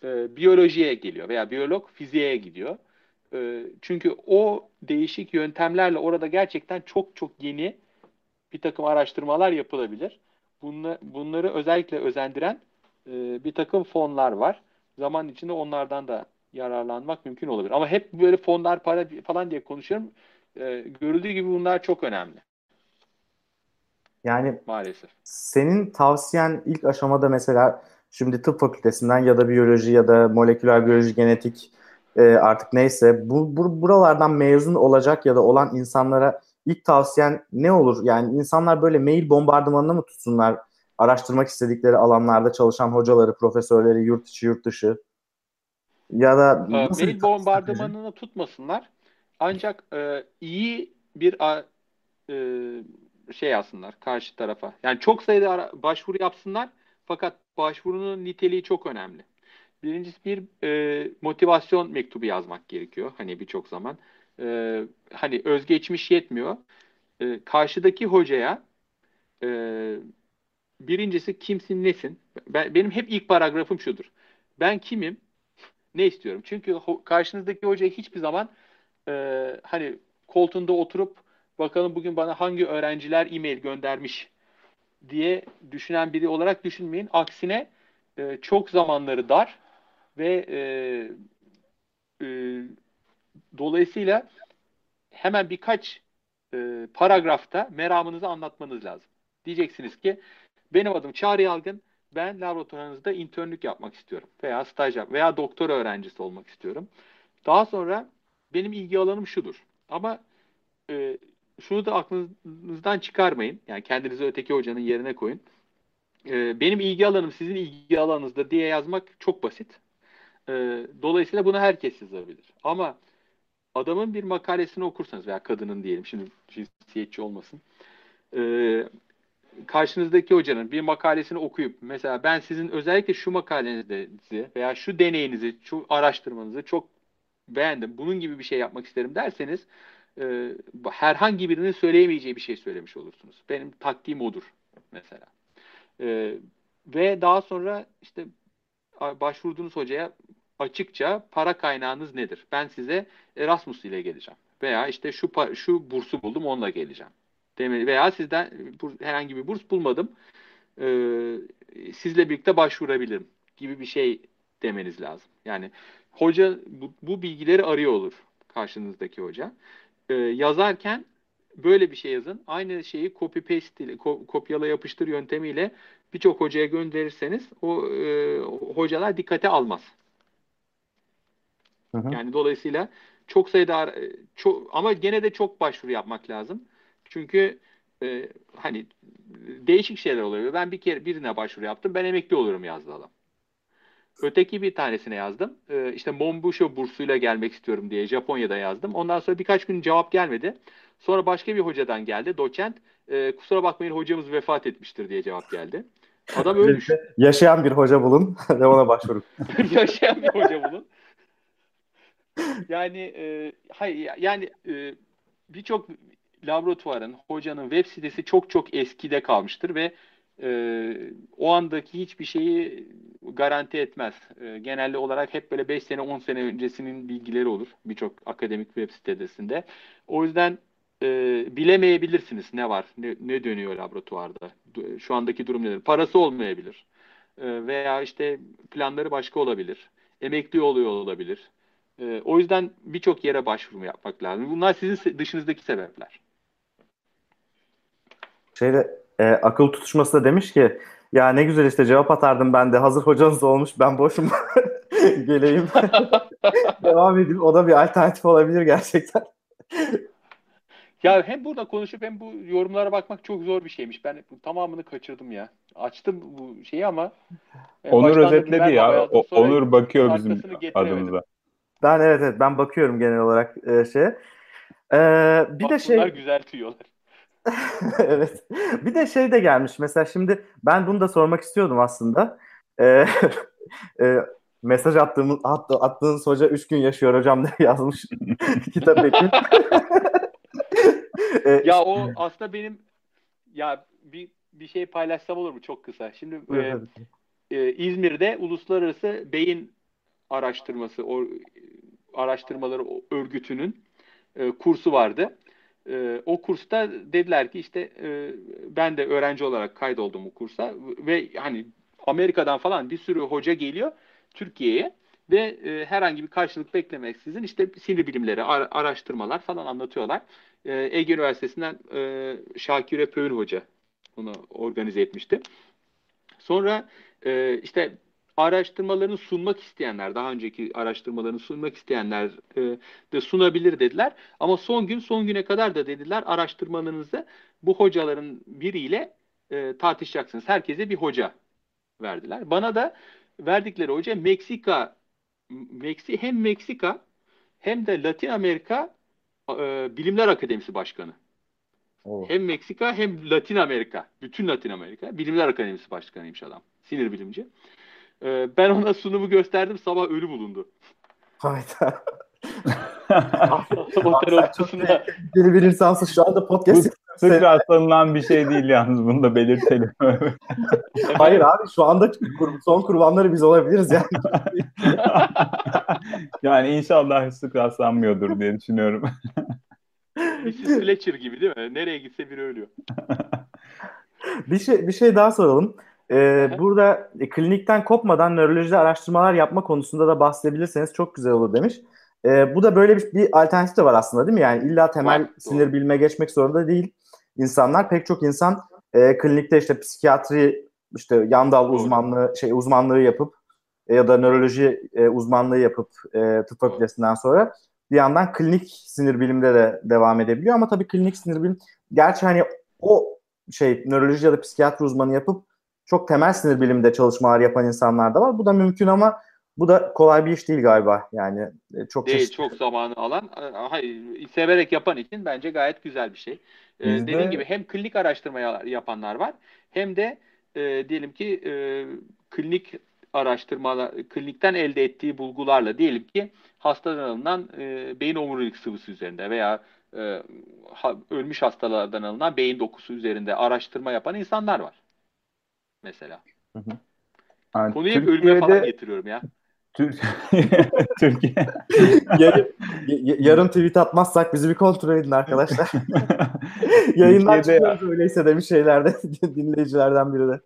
e, biyolojiye geliyor veya biyolog fiziğe gidiyor. E, çünkü o değişik yöntemlerle orada gerçekten çok çok yeni bir takım araştırmalar yapılabilir. Bunla, bunları özellikle özendiren e, bir takım fonlar var. Zaman içinde onlardan da yararlanmak mümkün olabilir. Ama hep böyle fonlar para falan diye konuşuyorum. E, görüldüğü gibi bunlar çok önemli. Yani maalesef. Senin tavsiyen ilk aşamada mesela şimdi tıp fakültesinden ya da biyoloji ya da moleküler biyoloji, genetik e, artık neyse bu, bu buralardan mezun olacak ya da olan insanlara ilk tavsiyen ne olur? Yani insanlar böyle mail bombardımanına mı tutsunlar? Araştırmak istedikleri alanlarda çalışan hocaları, profesörleri, yurt içi, yurt dışı. Ya da e, mail bombardımanını tutmasınlar. Ancak e, iyi bir e, şey yazsınlar karşı tarafa. Yani çok sayıda ara, başvuru yapsınlar fakat başvurunun niteliği çok önemli. Birincisi bir e, motivasyon mektubu yazmak gerekiyor. Hani birçok zaman. E, hani özgeçmiş yetmiyor. E, karşıdaki hocaya e, birincisi kimsin nesin? Ben, benim hep ilk paragrafım şudur. Ben kimim? Ne istiyorum? Çünkü karşınızdaki hocaya hiçbir zaman e, hani koltuğunda oturup bakalım bugün bana hangi öğrenciler e-mail göndermiş diye düşünen biri olarak düşünmeyin. Aksine e, çok zamanları dar ve e, e, dolayısıyla hemen birkaç e, paragrafta meramınızı anlatmanız lazım. Diyeceksiniz ki benim adım Çağrı Yalgın, ben laboratuvarınızda internlük yapmak istiyorum veya staj yap veya doktor öğrencisi olmak istiyorum. Daha sonra benim ilgi alanım şudur. Ama e, şunu da aklınızdan çıkarmayın. Yani kendinizi öteki hocanın yerine koyun. E, benim ilgi alanım sizin ilgi alanınızda diye yazmak çok basit. E, dolayısıyla bunu herkes yazabilir. Ama adamın bir makalesini okursanız veya kadının diyelim şimdi cinsiyetçi olmasın. E, karşınızdaki hocanın bir makalesini okuyup mesela ben sizin özellikle şu makalenizi veya şu deneyinizi, şu araştırmanızı çok beğendim. Bunun gibi bir şey yapmak isterim derseniz e, herhangi birinin söyleyemeyeceği bir şey söylemiş olursunuz. Benim taktiğim odur mesela. E, ve daha sonra işte başvurduğunuz hocaya açıkça para kaynağınız nedir? Ben size Erasmus ile geleceğim. Veya işte şu şu bursu buldum onunla geleceğim. Demeli veya sizden herhangi bir burs bulmadım. E, sizle birlikte başvurabilirim gibi bir şey demeniz lazım. Yani hoca bu, bu bilgileri arıyor olur karşınızdaki hoca. E, yazarken böyle bir şey yazın. Aynı şeyi copy paste ile ko- kopyala yapıştır yöntemiyle birçok hocaya gönderirseniz o e, hocalar dikkate almaz. Hı hı. Yani dolayısıyla çok sayıda çok ama gene de çok başvuru yapmak lazım. Çünkü e, hani değişik şeyler oluyor. Ben bir kere birine başvuru yaptım. Ben emekli olurum yazdı adam. Öteki bir tanesine yazdım. Ee, işte Monbusho bursuyla gelmek istiyorum diye Japonya'da yazdım. Ondan sonra birkaç gün cevap gelmedi. Sonra başka bir hocadan geldi. Doçent. E, kusura bakmayın hocamız vefat etmiştir diye cevap geldi. Adam ölmüş. Yaşayan bir hoca bulun [laughs] ve ona başvurun. [laughs] Yaşayan bir hoca bulun. Yani e, hayır yani e, birçok laboratuvarın, hocanın web sitesi çok çok eskide kalmıştır ve e, o andaki hiçbir şeyi garanti etmez. E, genelde olarak hep böyle 5 sene 10 sene öncesinin bilgileri olur birçok akademik web sitesinde. O yüzden e, bilemeyebilirsiniz ne var, ne, ne dönüyor laboratuvarda. Şu andaki durum nedir? Parası olmayabilir. E, veya işte planları başka olabilir. Emekli oluyor olabilir. E, o yüzden birçok yere başvuru yapmak lazım. Bunlar sizin dışınızdaki sebepler. Şeyde e, akıl tutuşması da demiş ki ya ne güzel işte cevap atardım ben de hazır hocanız olmuş ben boşum [laughs] geleyim [laughs] devam edeyim o da bir alternatif olabilir gerçekten. Ya hem burada konuşup hem bu yorumlara bakmak çok zor bir şeymiş. Ben tamamını kaçırdım ya. Açtım bu şeyi ama Onur özetledi ya. O, Onur bakıyor bizim adımıza. Ben evet evet ben bakıyorum genel olarak e, şeye. Ee, bir de şey güzel tüyolar. [laughs] evet. Bir de şey de gelmiş. Mesela şimdi ben bunu da sormak istiyordum aslında. Ee, [laughs] e, mesaj attığımız at, attığınız hoca 3 gün yaşıyor hocam diye [laughs] yazmış kitap ekin. ya o aslında benim ya bir bir şey paylaşsam olur mu çok kısa. Şimdi e, e, İzmir'de uluslararası beyin araştırması o araştırmaları örgütünün e, kursu vardı. E, o kursta dediler ki işte e, ben de öğrenci olarak kaydoldum bu kursa ve hani Amerika'dan falan bir sürü hoca geliyor Türkiye'ye ve e, herhangi bir karşılık beklemeksizin işte sinir bilimleri, ar- araştırmalar falan anlatıyorlar. E, Ege Üniversitesi'nden e, Şakir Pöğün Hoca bunu organize etmişti. Sonra e, işte araştırmalarını sunmak isteyenler, daha önceki araştırmalarını sunmak isteyenler e, de sunabilir dediler. Ama son gün, son güne kadar da dediler araştırmalarınızı bu hocaların biriyle e, tartışacaksınız. Herkese bir hoca verdiler. Bana da verdikleri hoca Meksika, Meksi hem Meksika hem de Latin Amerika e, Bilimler Akademisi Başkanı. Oh. Hem Meksika hem Latin Amerika, bütün Latin Amerika Bilimler Akademisi Başkanıymış adam. Sinir bilimci. Ee, ben ona sunumu gösterdim sabah ölü bulundu. Hayda. [laughs] Otel ortasında. Yeni bir insansın şu anda podcast. Sık rastlanılan bir şey değil yalnız bunu da belirtelim. [laughs] Hayır abi şu anda son kurbanları biz olabiliriz yani. [laughs] yani inşallah sık rastlanmıyordur diye düşünüyorum. Mrs. Fletcher gibi değil mi? Nereye gitse biri ölüyor. bir şey bir şey daha soralım. Ee, burada e, klinikten kopmadan nörolojide araştırmalar yapma konusunda da bahsedebilirseniz çok güzel olur demiş. Ee, bu da böyle bir, bir alternatif de var aslında değil mi? Yani illa temel var, sinir doğru. bilime geçmek zorunda değil insanlar. Pek çok insan e, klinikte işte psikiyatri, işte yan dal uzmanlığı şey uzmanlığı yapıp e, ya da nöroloji e, uzmanlığı yapıp e, tıp fakültesinden sonra bir yandan klinik sinir bilimde de devam edebiliyor ama tabii klinik sinir bilim gerçi hani o şey nöroloji ya da psikiyatri uzmanı yapıp çok temel sinir biliminde çalışmalar yapan insanlar da var. Bu da mümkün ama bu da kolay bir iş değil galiba. Yani e, çok değil, çeşitli. çok zamanı alan. E, hayır, severek yapan için bence gayet güzel bir şey. Ee, Bizde... Dediğim gibi hem klinik araştırma yapanlar var hem de e, diyelim ki e, klinik araştırmalar, klinikten elde ettiği bulgularla diyelim ki hastadan alınan e, beyin omurilik sıvısı üzerinde veya e, ha, ölmüş hastalardan alınan beyin dokusu üzerinde araştırma yapan insanlar var mesela. Hı hı. Yani Konuyu Türkiye'de... ölüme falan getiriyorum ya. [laughs] Türkiye yayın, Y- yarın tweet atmazsak bizi bir kontrol edin arkadaşlar. [laughs] Yayından çıkıyoruz öyleyse demiş şeylerde [laughs] dinleyicilerden biri de.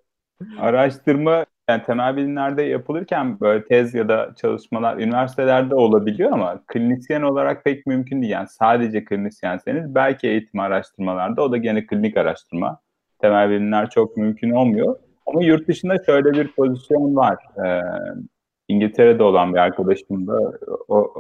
Araştırma yani temel bilimlerde yapılırken böyle tez ya da çalışmalar üniversitelerde olabiliyor ama klinisyen olarak pek mümkün değil. Yani sadece klinisyenseniz belki eğitim araştırmalarda o da gene klinik araştırma. Temel bilimler çok mümkün olmuyor. Ama yurt dışında şöyle bir pozisyon var. Ee, İngiltere'de olan bir arkadaşım da o,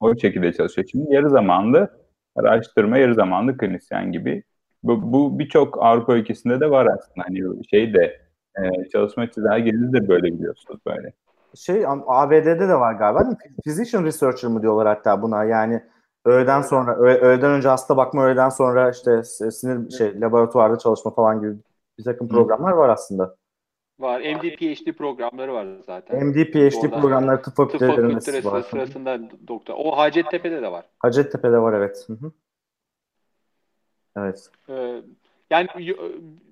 o şekilde çalışıyor. Şimdi yarı zamanlı araştırma, yarı zamanlı klinisyen gibi. Bu, bu birçok Avrupa ülkesinde de var aslında. Hani şey de e, çalışma çizelgenizi de böyle biliyorsunuz böyle. Şey ABD'de de var galiba değil mi? Physician researcher mı diyorlar hatta buna yani öğleden sonra öğ- öğleden önce hasta bakma öğleden sonra işte sinir şey laboratuvarda çalışma falan gibi bir takım programlar var aslında. Var. MD PhD programları var zaten. MD PhD Oradan programları tıp Tıp fakültelerinde fakültesi var. sırasında doktor. O Hacettepe'de de var. Hacettepe'de var evet. Hı hı. Evet. Ee, yani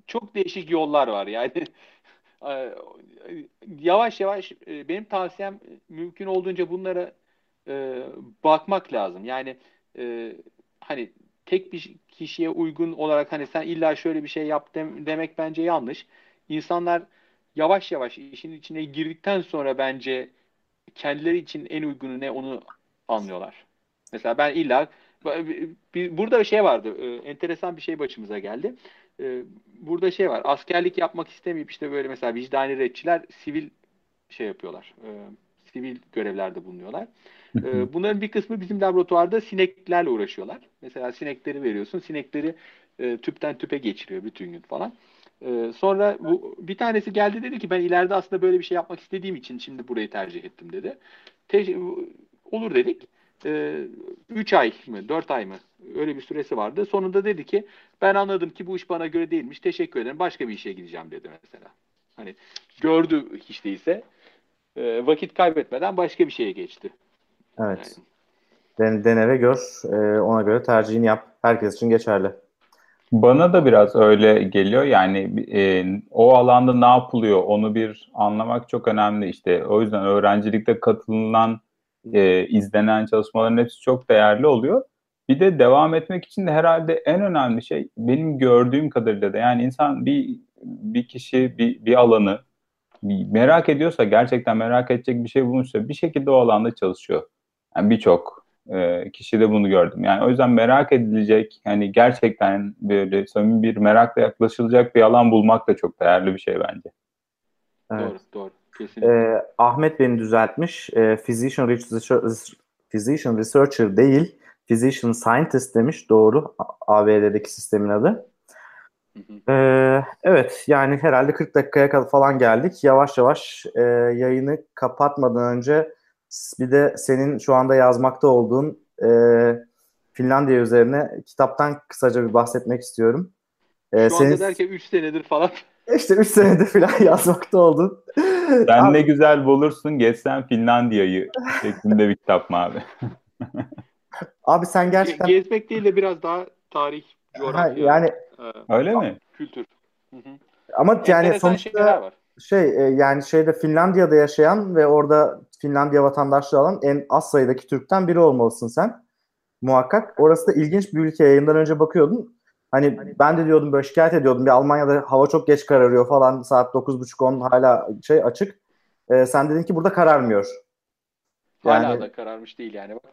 çok değişik yollar var yani. [laughs] Ee, yavaş yavaş e, benim tavsiyem mümkün olduğunca bunlara e, bakmak lazım. Yani e, hani tek bir kişiye uygun olarak hani sen illa şöyle bir şey yap dem- demek bence yanlış. İnsanlar yavaş yavaş işin içine girdikten sonra bence kendileri için en uygunu ne onu anlıyorlar. Mesela ben illa bir, burada bir şey vardı. e, enteresan bir şey başımıza geldi. E, burada şey var. Askerlik yapmak istemeyip işte böyle mesela vicdani retçiler sivil şey yapıyorlar. E, sivil görevlerde bulunuyorlar. E, bunların bir kısmı bizim laboratuvarda sineklerle uğraşıyorlar. Mesela sinekleri veriyorsun. Sinekleri e, tüpten tüpe geçiriyor bütün gün falan. E, sonra bu bir tanesi geldi dedi ki ben ileride aslında böyle bir şey yapmak istediğim için şimdi burayı tercih ettim dedi. Te- olur dedik. 3 ay mı 4 ay mı öyle bir süresi vardı. Sonunda dedi ki ben anladım ki bu iş bana göre değilmiş. Teşekkür ederim. Başka bir işe gideceğim dedi mesela. Hani gördü hiç değilse e, vakit kaybetmeden başka bir şeye geçti. Evet. Yani. Den, dene ve gör. Ee, ona göre tercihini yap. Herkes için geçerli. Bana da biraz öyle geliyor. Yani e, o alanda ne yapılıyor onu bir anlamak çok önemli. İşte o yüzden öğrencilikte katılınan, e, izlenen çalışmaların hepsi çok değerli oluyor. Bir de devam etmek için de herhalde en önemli şey benim gördüğüm kadarıyla da yani insan bir bir kişi bir, bir alanı merak ediyorsa gerçekten merak edecek bir şey bulmuşsa bir şekilde o alanda çalışıyor. Yani birçok e, kişi de bunu gördüm. Yani o yüzden merak edilecek, hani gerçekten böyle samimi bir merakla yaklaşılacak bir alan bulmak da çok değerli bir şey bence. Evet. Doğru, doğru. Kesinlikle. Ee, Ahmet beni düzeltmiş. Ee, physician, researcher, physician researcher değil, physician scientist demiş. Doğru. A- ABD'deki sistemin adı. Hı hı. Ee, evet yani herhalde 40 dakikaya kadar falan geldik. Yavaş yavaş e, yayını kapatmadan önce bir de senin şu anda yazmakta olduğun e, Finlandiya üzerine kitaptan kısaca bir bahsetmek istiyorum. Ee, Şu senin anda derken 3 senedir falan [laughs] işte 3 senedir falan [laughs] yazmakta oldun. Sen Abi- ne güzel bulursun geçsen Finlandiya'yı şeklinde bir kitap mı abi? [laughs] Abi sen gerçekten gezmek değil de biraz daha tarih, Ha, coğrafya, yani e, Öyle mi? kültür. Hı hı. ama yani Enteresan sonuçta şey e, yani şeyde Finlandiya'da yaşayan ve orada Finlandiya vatandaşlığı alan en az sayıdaki Türk'ten biri olmalısın sen. Muhakkak. Orası da ilginç bir ülke. Yayından önce bakıyordum. Hani ben de diyordum böyle şikayet ediyordum. Bir Almanya'da hava çok geç kararıyor falan. Saat 9.30-10 hala şey açık. E, sen dedin ki burada kararmıyor. Hala Yani- da kararmış değil yani bak.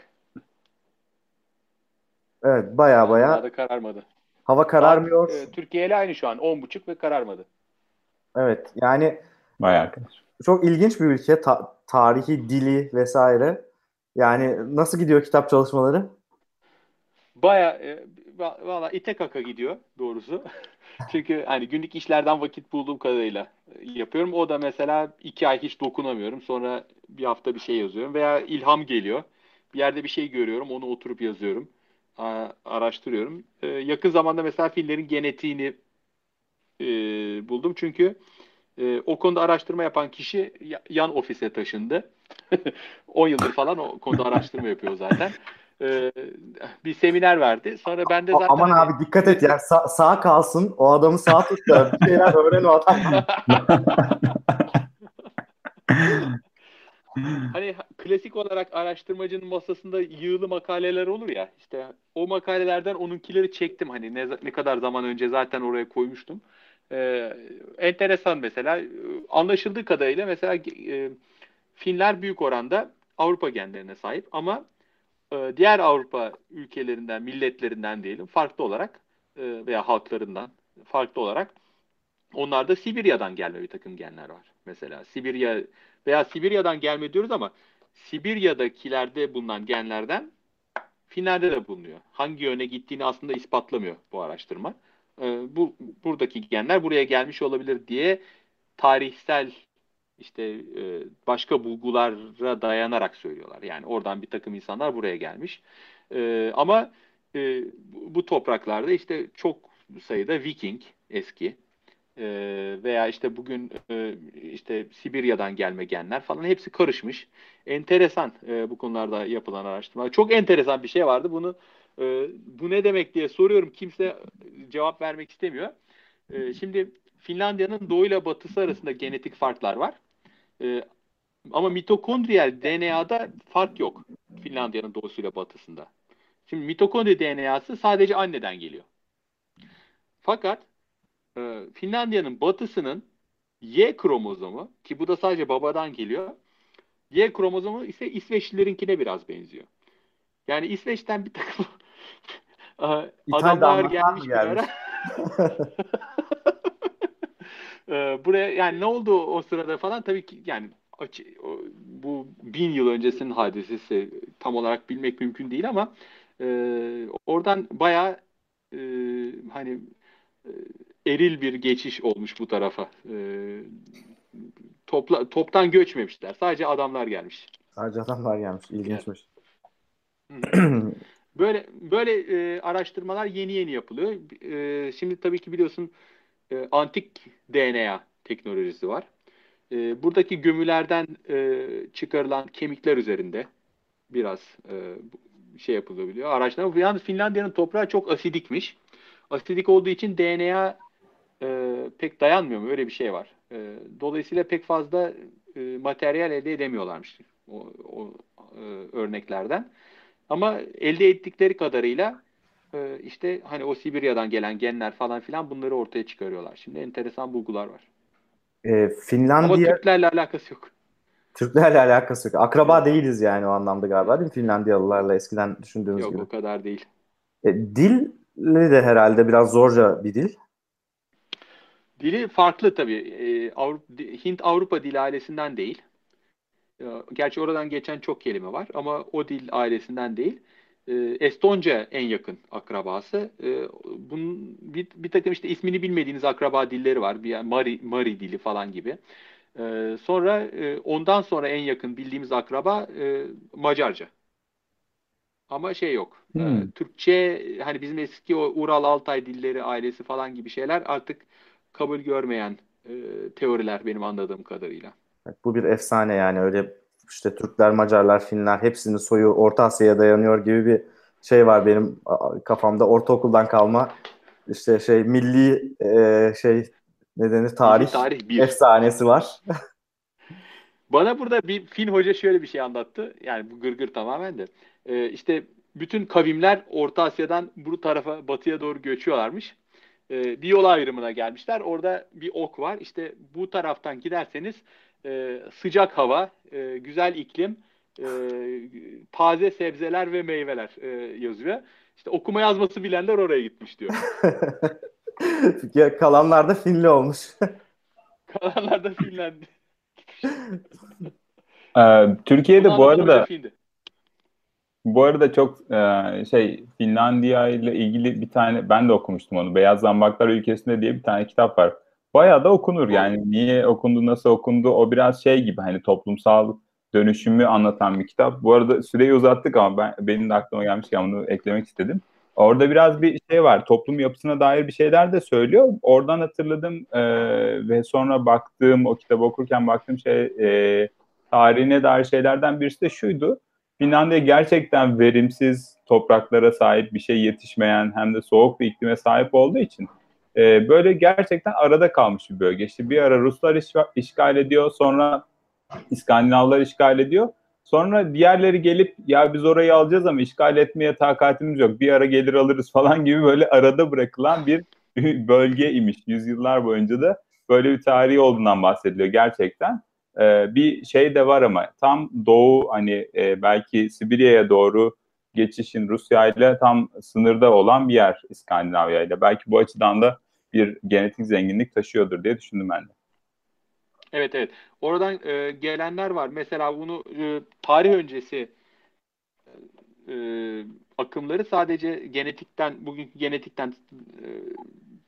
Evet baya baya Hala da kararmadı. hava kararmıyor. Saat, e, Türkiye ile aynı şu an 10.30 ve kararmadı. Evet yani Vay arkadaş. Çok ilginç bir ülke. Ta- tarihi, dili vesaire. Yani nasıl gidiyor kitap çalışmaları? Baya e, va- valla ite kaka gidiyor doğrusu. [laughs] Çünkü hani günlük işlerden vakit bulduğum kadarıyla e, yapıyorum. O da mesela iki ay hiç dokunamıyorum. Sonra bir hafta bir şey yazıyorum. Veya ilham geliyor. Bir yerde bir şey görüyorum. Onu oturup yazıyorum. Araştırıyorum. E, yakın zamanda mesela fillerin genetiğini e, buldum. Çünkü e, o konuda araştırma yapan kişi ya- yan ofise taşındı. [laughs] 10 yıldır falan o konuda araştırma yapıyor zaten. E, bir seminer verdi. Sonra ben de zaten Aman abi dikkat et yani Sa- sağ kalsın. O adamı sağ tut da bir şeyler öğren o adam. [laughs] hani klasik olarak araştırmacının masasında yığılı makaleler olur ya işte o makalelerden onunkileri çektim hani ne, ne kadar zaman önce zaten oraya koymuştum. Ee, enteresan mesela anlaşıldığı kadarıyla mesela e, Finler büyük oranda Avrupa genlerine sahip ama e, diğer Avrupa ülkelerinden, milletlerinden diyelim farklı olarak e, veya halklarından farklı olarak onlarda Sibirya'dan gelme bir takım genler var. Mesela Sibirya veya Sibirya'dan gelme diyoruz ama Sibirya'dakilerde bulunan genlerden Finlerde de bulunuyor. Hangi yöne gittiğini aslında ispatlamıyor bu araştırma. E, bu buradaki genler buraya gelmiş olabilir diye tarihsel işte e, başka bulgulara dayanarak söylüyorlar. Yani oradan bir takım insanlar buraya gelmiş. E, ama bu topraklarda işte çok sayıda Viking eski veya işte bugün işte Sibirya'dan gelme genler falan hepsi karışmış. Enteresan bu konularda yapılan araştırma. Çok enteresan bir şey vardı. Bunu bu ne demek diye soruyorum. Kimse cevap vermek istemiyor. Şimdi Finlandiya'nın doğuyla batısı arasında genetik farklar var. E, ama mitokondriyal DNA'da fark yok. Finlandiya'nın doğusuyla batısında. Şimdi mitokondri DNA'sı sadece anneden geliyor. Fakat e, Finlandiya'nın batısının Y kromozomu ki bu da sadece babadan geliyor. Y kromozomu ise İsveçlilerinkine biraz benziyor. Yani İsveç'ten bir [laughs] takım adamlar gelmiş bir ara. [laughs] Ee, buraya yani ne oldu o sırada falan tabii ki yani bu bin yıl öncesinin hadisesi tam olarak bilmek mümkün değil ama e, oradan bayağı e, hani e, eril bir geçiş olmuş bu tarafa. E, topla, toptan göçmemişler. Sadece adamlar gelmiş. Sadece adamlar gelmiş. İlginçmiş. [clears throat] böyle böyle e, araştırmalar yeni yeni yapılıyor. E, şimdi tabii ki biliyorsun e, antik DNA teknolojisi var. E, buradaki gömülerden e, çıkarılan kemikler üzerinde biraz e, şey yapılabiliyor. Araştırma. Yalnız Finlandiya'nın toprağı çok asidikmiş. Asidik olduğu için DNA e, pek dayanmıyor mu? Öyle bir şey var. E, dolayısıyla pek fazla e, materyal elde edemiyorlarmış o, o e, örneklerden. Ama elde ettikleri kadarıyla e, işte hani o Sibirya'dan gelen genler falan filan bunları ortaya çıkarıyorlar. Şimdi enteresan bulgular var. E, Finlandiya... Ama Türklerle alakası yok. Türklerle alakası yok. Akraba değiliz yani o anlamda galiba değil mi? Finlandiyalılarla eskiden düşündüğümüz yok, gibi. Yok o kadar değil. E, dil de herhalde biraz zorca bir dil. Dili farklı tabii. E, Avrupa, Hint Avrupa dil ailesinden değil. E, gerçi oradan geçen çok kelime var ama o dil ailesinden değil. E, Estonca en yakın akrabası. E, bunun bir, bir takım işte ismini bilmediğiniz akraba dilleri var. Bir yani Mari, Mari dili falan gibi. Sonra e, ondan sonra en yakın bildiğimiz akraba e, Macarca. Ama şey yok. Hmm. Türkçe hani bizim eski o Ural Altay dilleri ailesi falan gibi şeyler artık kabul görmeyen e, teoriler benim anladığım kadarıyla. Bu bir efsane yani öyle işte Türkler, Macarlar, Finler hepsinin soyu Orta Asya'ya dayanıyor gibi bir şey var benim kafamda ortaokuldan kalma işte şey milli e, şey ne denir tarih, tarih bir. efsanesi var. [laughs] Bana burada bir Fin hoca şöyle bir şey anlattı. Yani bu gırgır tamamen de. Ee, işte bütün kavimler Orta Asya'dan bu tarafa batıya doğru göçüyorlarmış. Ee, bir yol ayrımına gelmişler. Orada bir ok var. İşte bu taraftan giderseniz e, sıcak hava, e, güzel iklim, e, taze sebzeler ve meyveler e, yazıyor. İşte okuma yazması bilenler oraya gitmiş diyor. [laughs] Kalanlar da Finli olmuş. [laughs] Kalanlar da Finlendi. ee, Türkiye'de bu arada bu arada çok e, şey Finlandiya ile ilgili bir tane ben de okumuştum onu. Beyaz Zambaklar Ülkesinde diye bir tane kitap var bayağı da okunur. Yani niye okundu, nasıl okundu o biraz şey gibi hani toplumsal dönüşümü anlatan bir kitap. Bu arada süreyi uzattık ama ben benim de aklıma gelmişken bunu eklemek istedim. Orada biraz bir şey var. Toplum yapısına dair bir şeyler de söylüyor. Oradan hatırladım e, ve sonra baktığım, o kitabı okurken baktığım şey e, tarihine dair şeylerden birisi de şuydu. Finlandiya gerçekten verimsiz topraklara sahip bir şey yetişmeyen hem de soğuk bir iklime sahip olduğu için e, böyle gerçekten arada kalmış bir bölge. İşte bir ara Ruslar işgal ediyor, sonra İskandinavlar işgal ediyor. Sonra diğerleri gelip ya biz orayı alacağız ama işgal etmeye takatimiz yok. Bir ara gelir alırız [laughs] falan gibi böyle arada bırakılan bir [laughs] bölge imiş. Yüzyıllar boyunca da böyle bir tarihi olduğundan bahsediliyor gerçekten. Ee, bir şey de var ama tam doğu hani e, belki Sibirya'ya doğru geçişin Rusya ile tam sınırda olan bir yer İskandinavya ile. Belki bu açıdan da bir genetik zenginlik taşıyordur diye düşündüm ben de. Evet evet. Oradan e, gelenler var. Mesela bunu e, tarih öncesi e, akımları sadece genetikten bugünkü genetikten e,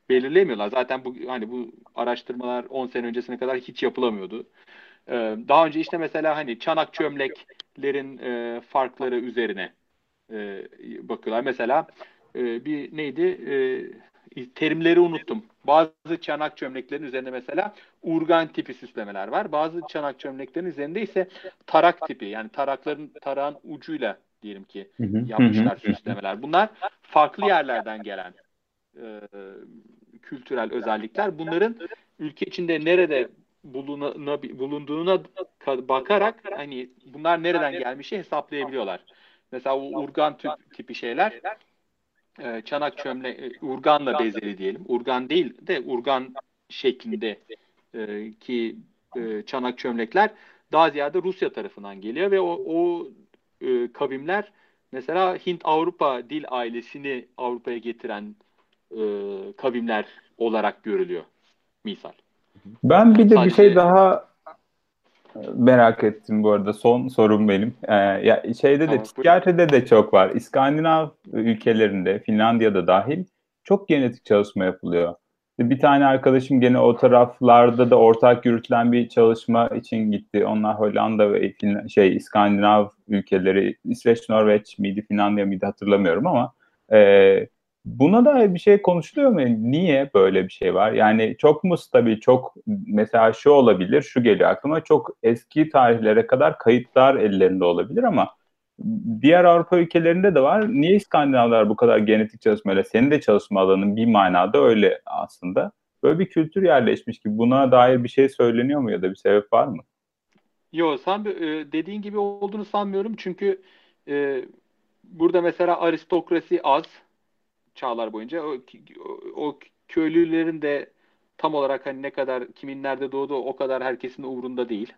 belirlemiyorlar. Zaten bu hani bu araştırmalar 10 sene öncesine kadar hiç yapılamıyordu. E, daha önce işte mesela hani çanak çömleklerin e, farkları üzerine e, bakıyorlar. Mesela e, bir neydi? E, terimleri unuttum. Bazı çanak çömleklerin üzerinde mesela urgan tipi süslemeler var. Bazı çanak çömleklerin üzerinde ise tarak tipi yani tarakların tarağın ucuyla diyelim ki yapmışlar süslemeler. Bunlar farklı yerlerden gelen e, kültürel özellikler. Bunların ülke içinde nerede buluna, bulunduğuna bakarak hani bunlar nereden gelmişi hesaplayabiliyorlar. Mesela o urgan tipi şeyler e, çanak çömle e, urganla bezeli diyelim. Urgan değil de urgan şeklinde e, ki e, çanak çömlekler daha ziyade Rusya tarafından geliyor ve o, o e, kavimler mesela Hint-Avrupa dil ailesini Avrupa'ya getiren e, kavimler olarak görülüyor misal. Ben bir de Sadece... bir şey daha merak ettim bu arada. Son sorum benim. Ee, ya şeyde de psikiyatride de çok var. İskandinav ülkelerinde, Finlandiya'da dahil çok genetik çalışma yapılıyor. Bir tane arkadaşım gene o taraflarda da ortak yürütülen bir çalışma için gitti. Onlar Hollanda ve şey İskandinav ülkeleri, İsveç, Norveç miydi, Finlandiya mıydı hatırlamıyorum ama e, Buna dair bir şey konuşuluyor mu? Niye böyle bir şey var? Yani çok mu stabil, çok mesela şu olabilir, şu geliyor aklıma. Çok eski tarihlere kadar kayıtlar ellerinde olabilir ama diğer Avrupa ülkelerinde de var. Niye İskandinavlar bu kadar genetik çalışmayla, senin de çalışma alanın bir manada öyle aslında. Böyle bir kültür yerleşmiş ki buna dair bir şey söyleniyor mu ya da bir sebep var mı? Yok, sen e, dediğin gibi olduğunu sanmıyorum çünkü e, burada mesela aristokrasi az, çağlar boyunca o, o köylülerin de tam olarak hani ne kadar kimin nerede doğduğu o kadar herkesin umurunda değil.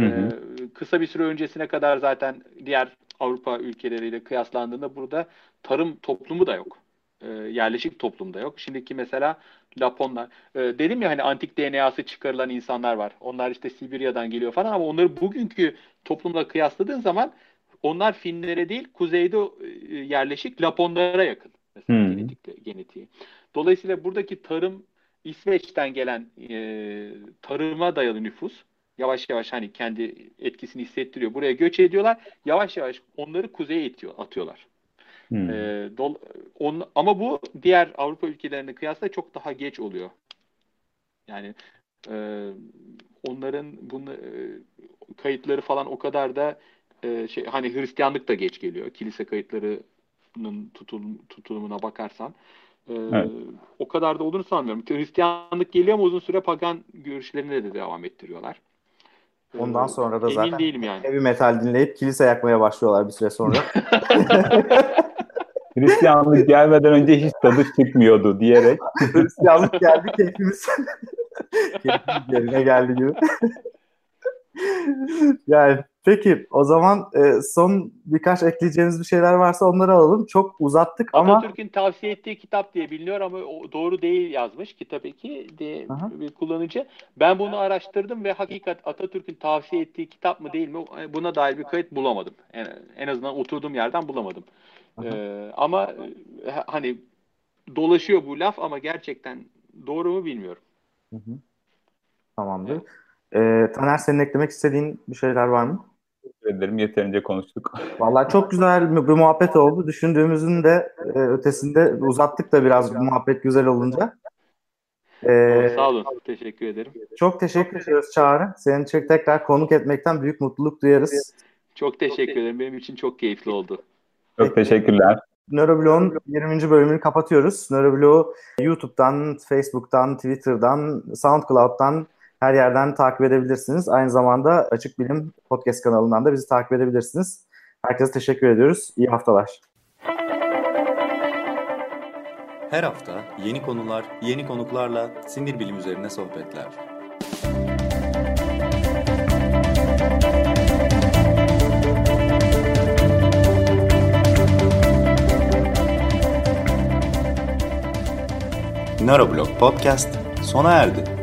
Hı hı. Ee, kısa bir süre öncesine kadar zaten diğer Avrupa ülkeleriyle kıyaslandığında burada tarım toplumu da yok. Ee, yerleşik toplumda yok. Şimdiki mesela Laponlar. Ee, dedim ya hani antik DNA'sı çıkarılan insanlar var. Onlar işte Sibirya'dan geliyor falan ama onları bugünkü toplumla kıyasladığın zaman onlar Finlere değil kuzeyde e, yerleşik Laponlara yakın. Mesela hmm. genetik, genetiği. Dolayısıyla buradaki tarım İsveç'ten gelen e, tarıma dayalı nüfus yavaş yavaş hani kendi etkisini hissettiriyor. Buraya göç ediyorlar. Yavaş yavaş onları kuzeye itiyor, atıyorlar. Hmm. E, dol, on, ama bu diğer Avrupa ülkelerine kıyasla çok daha geç oluyor. Yani e, onların bunu e, kayıtları falan o kadar da e, şey hani Hristiyanlık da geç geliyor. Kilise kayıtları tutulum, tutulumuna bakarsan e, evet. o kadar da olduğunu sanmıyorum. Hristiyanlık geliyor ama uzun süre pagan görüşlerine de devam ettiriyorlar. Ondan sonra da zaten değilim yani. heavy metal dinleyip kilise yakmaya başlıyorlar bir süre sonra. [laughs] Hristiyanlık gelmeden önce hiç tadı çıkmıyordu diyerek. [laughs] Hristiyanlık geldi keyfimiz. [laughs] keyfimiz yerine geldi gibi. yani peki o zaman e, son birkaç ekleyeceğiniz bir şeyler varsa onları alalım. Çok uzattık ama Atatürk'ün tavsiye ettiği kitap diye biliniyor ama doğru değil yazmış kitap eki diye bir kullanıcı. Ben bunu araştırdım ve hakikat Atatürk'ün tavsiye ettiği kitap mı değil mi buna dair bir kayıt bulamadım. En, en azından oturduğum yerden bulamadım. Ee, ama e, hani dolaşıyor bu laf ama gerçekten doğru mu bilmiyorum. Hı hı. Tamamdır. Evet. Ee, Taner senin eklemek istediğin bir şeyler var mı? Teşekkür ederim. Yeterince konuştuk. Vallahi çok güzel bir muhabbet oldu. Düşündüğümüzün de e, ötesinde uzattık da biraz bu muhabbet güzel olunca. Ee, Sağ olun. Teşekkür ederim. Çok teşekkür ediyoruz Çağrı. Senin için tekrar konuk etmekten büyük mutluluk duyarız. Çok teşekkür ederim. Benim için çok keyifli oldu. Çok teşekkürler. Nöroblog'un 20. bölümünü kapatıyoruz. Nöroblog'u YouTube'dan, Facebook'tan, Twitter'dan, SoundCloud'dan her yerden takip edebilirsiniz. Aynı zamanda Açık Bilim Podcast kanalından da bizi takip edebilirsiniz. Herkese teşekkür ediyoruz. İyi haftalar. Her hafta yeni konular, yeni konuklarla sinir bilim üzerine sohbetler. Neuroblog Podcast sona erdi.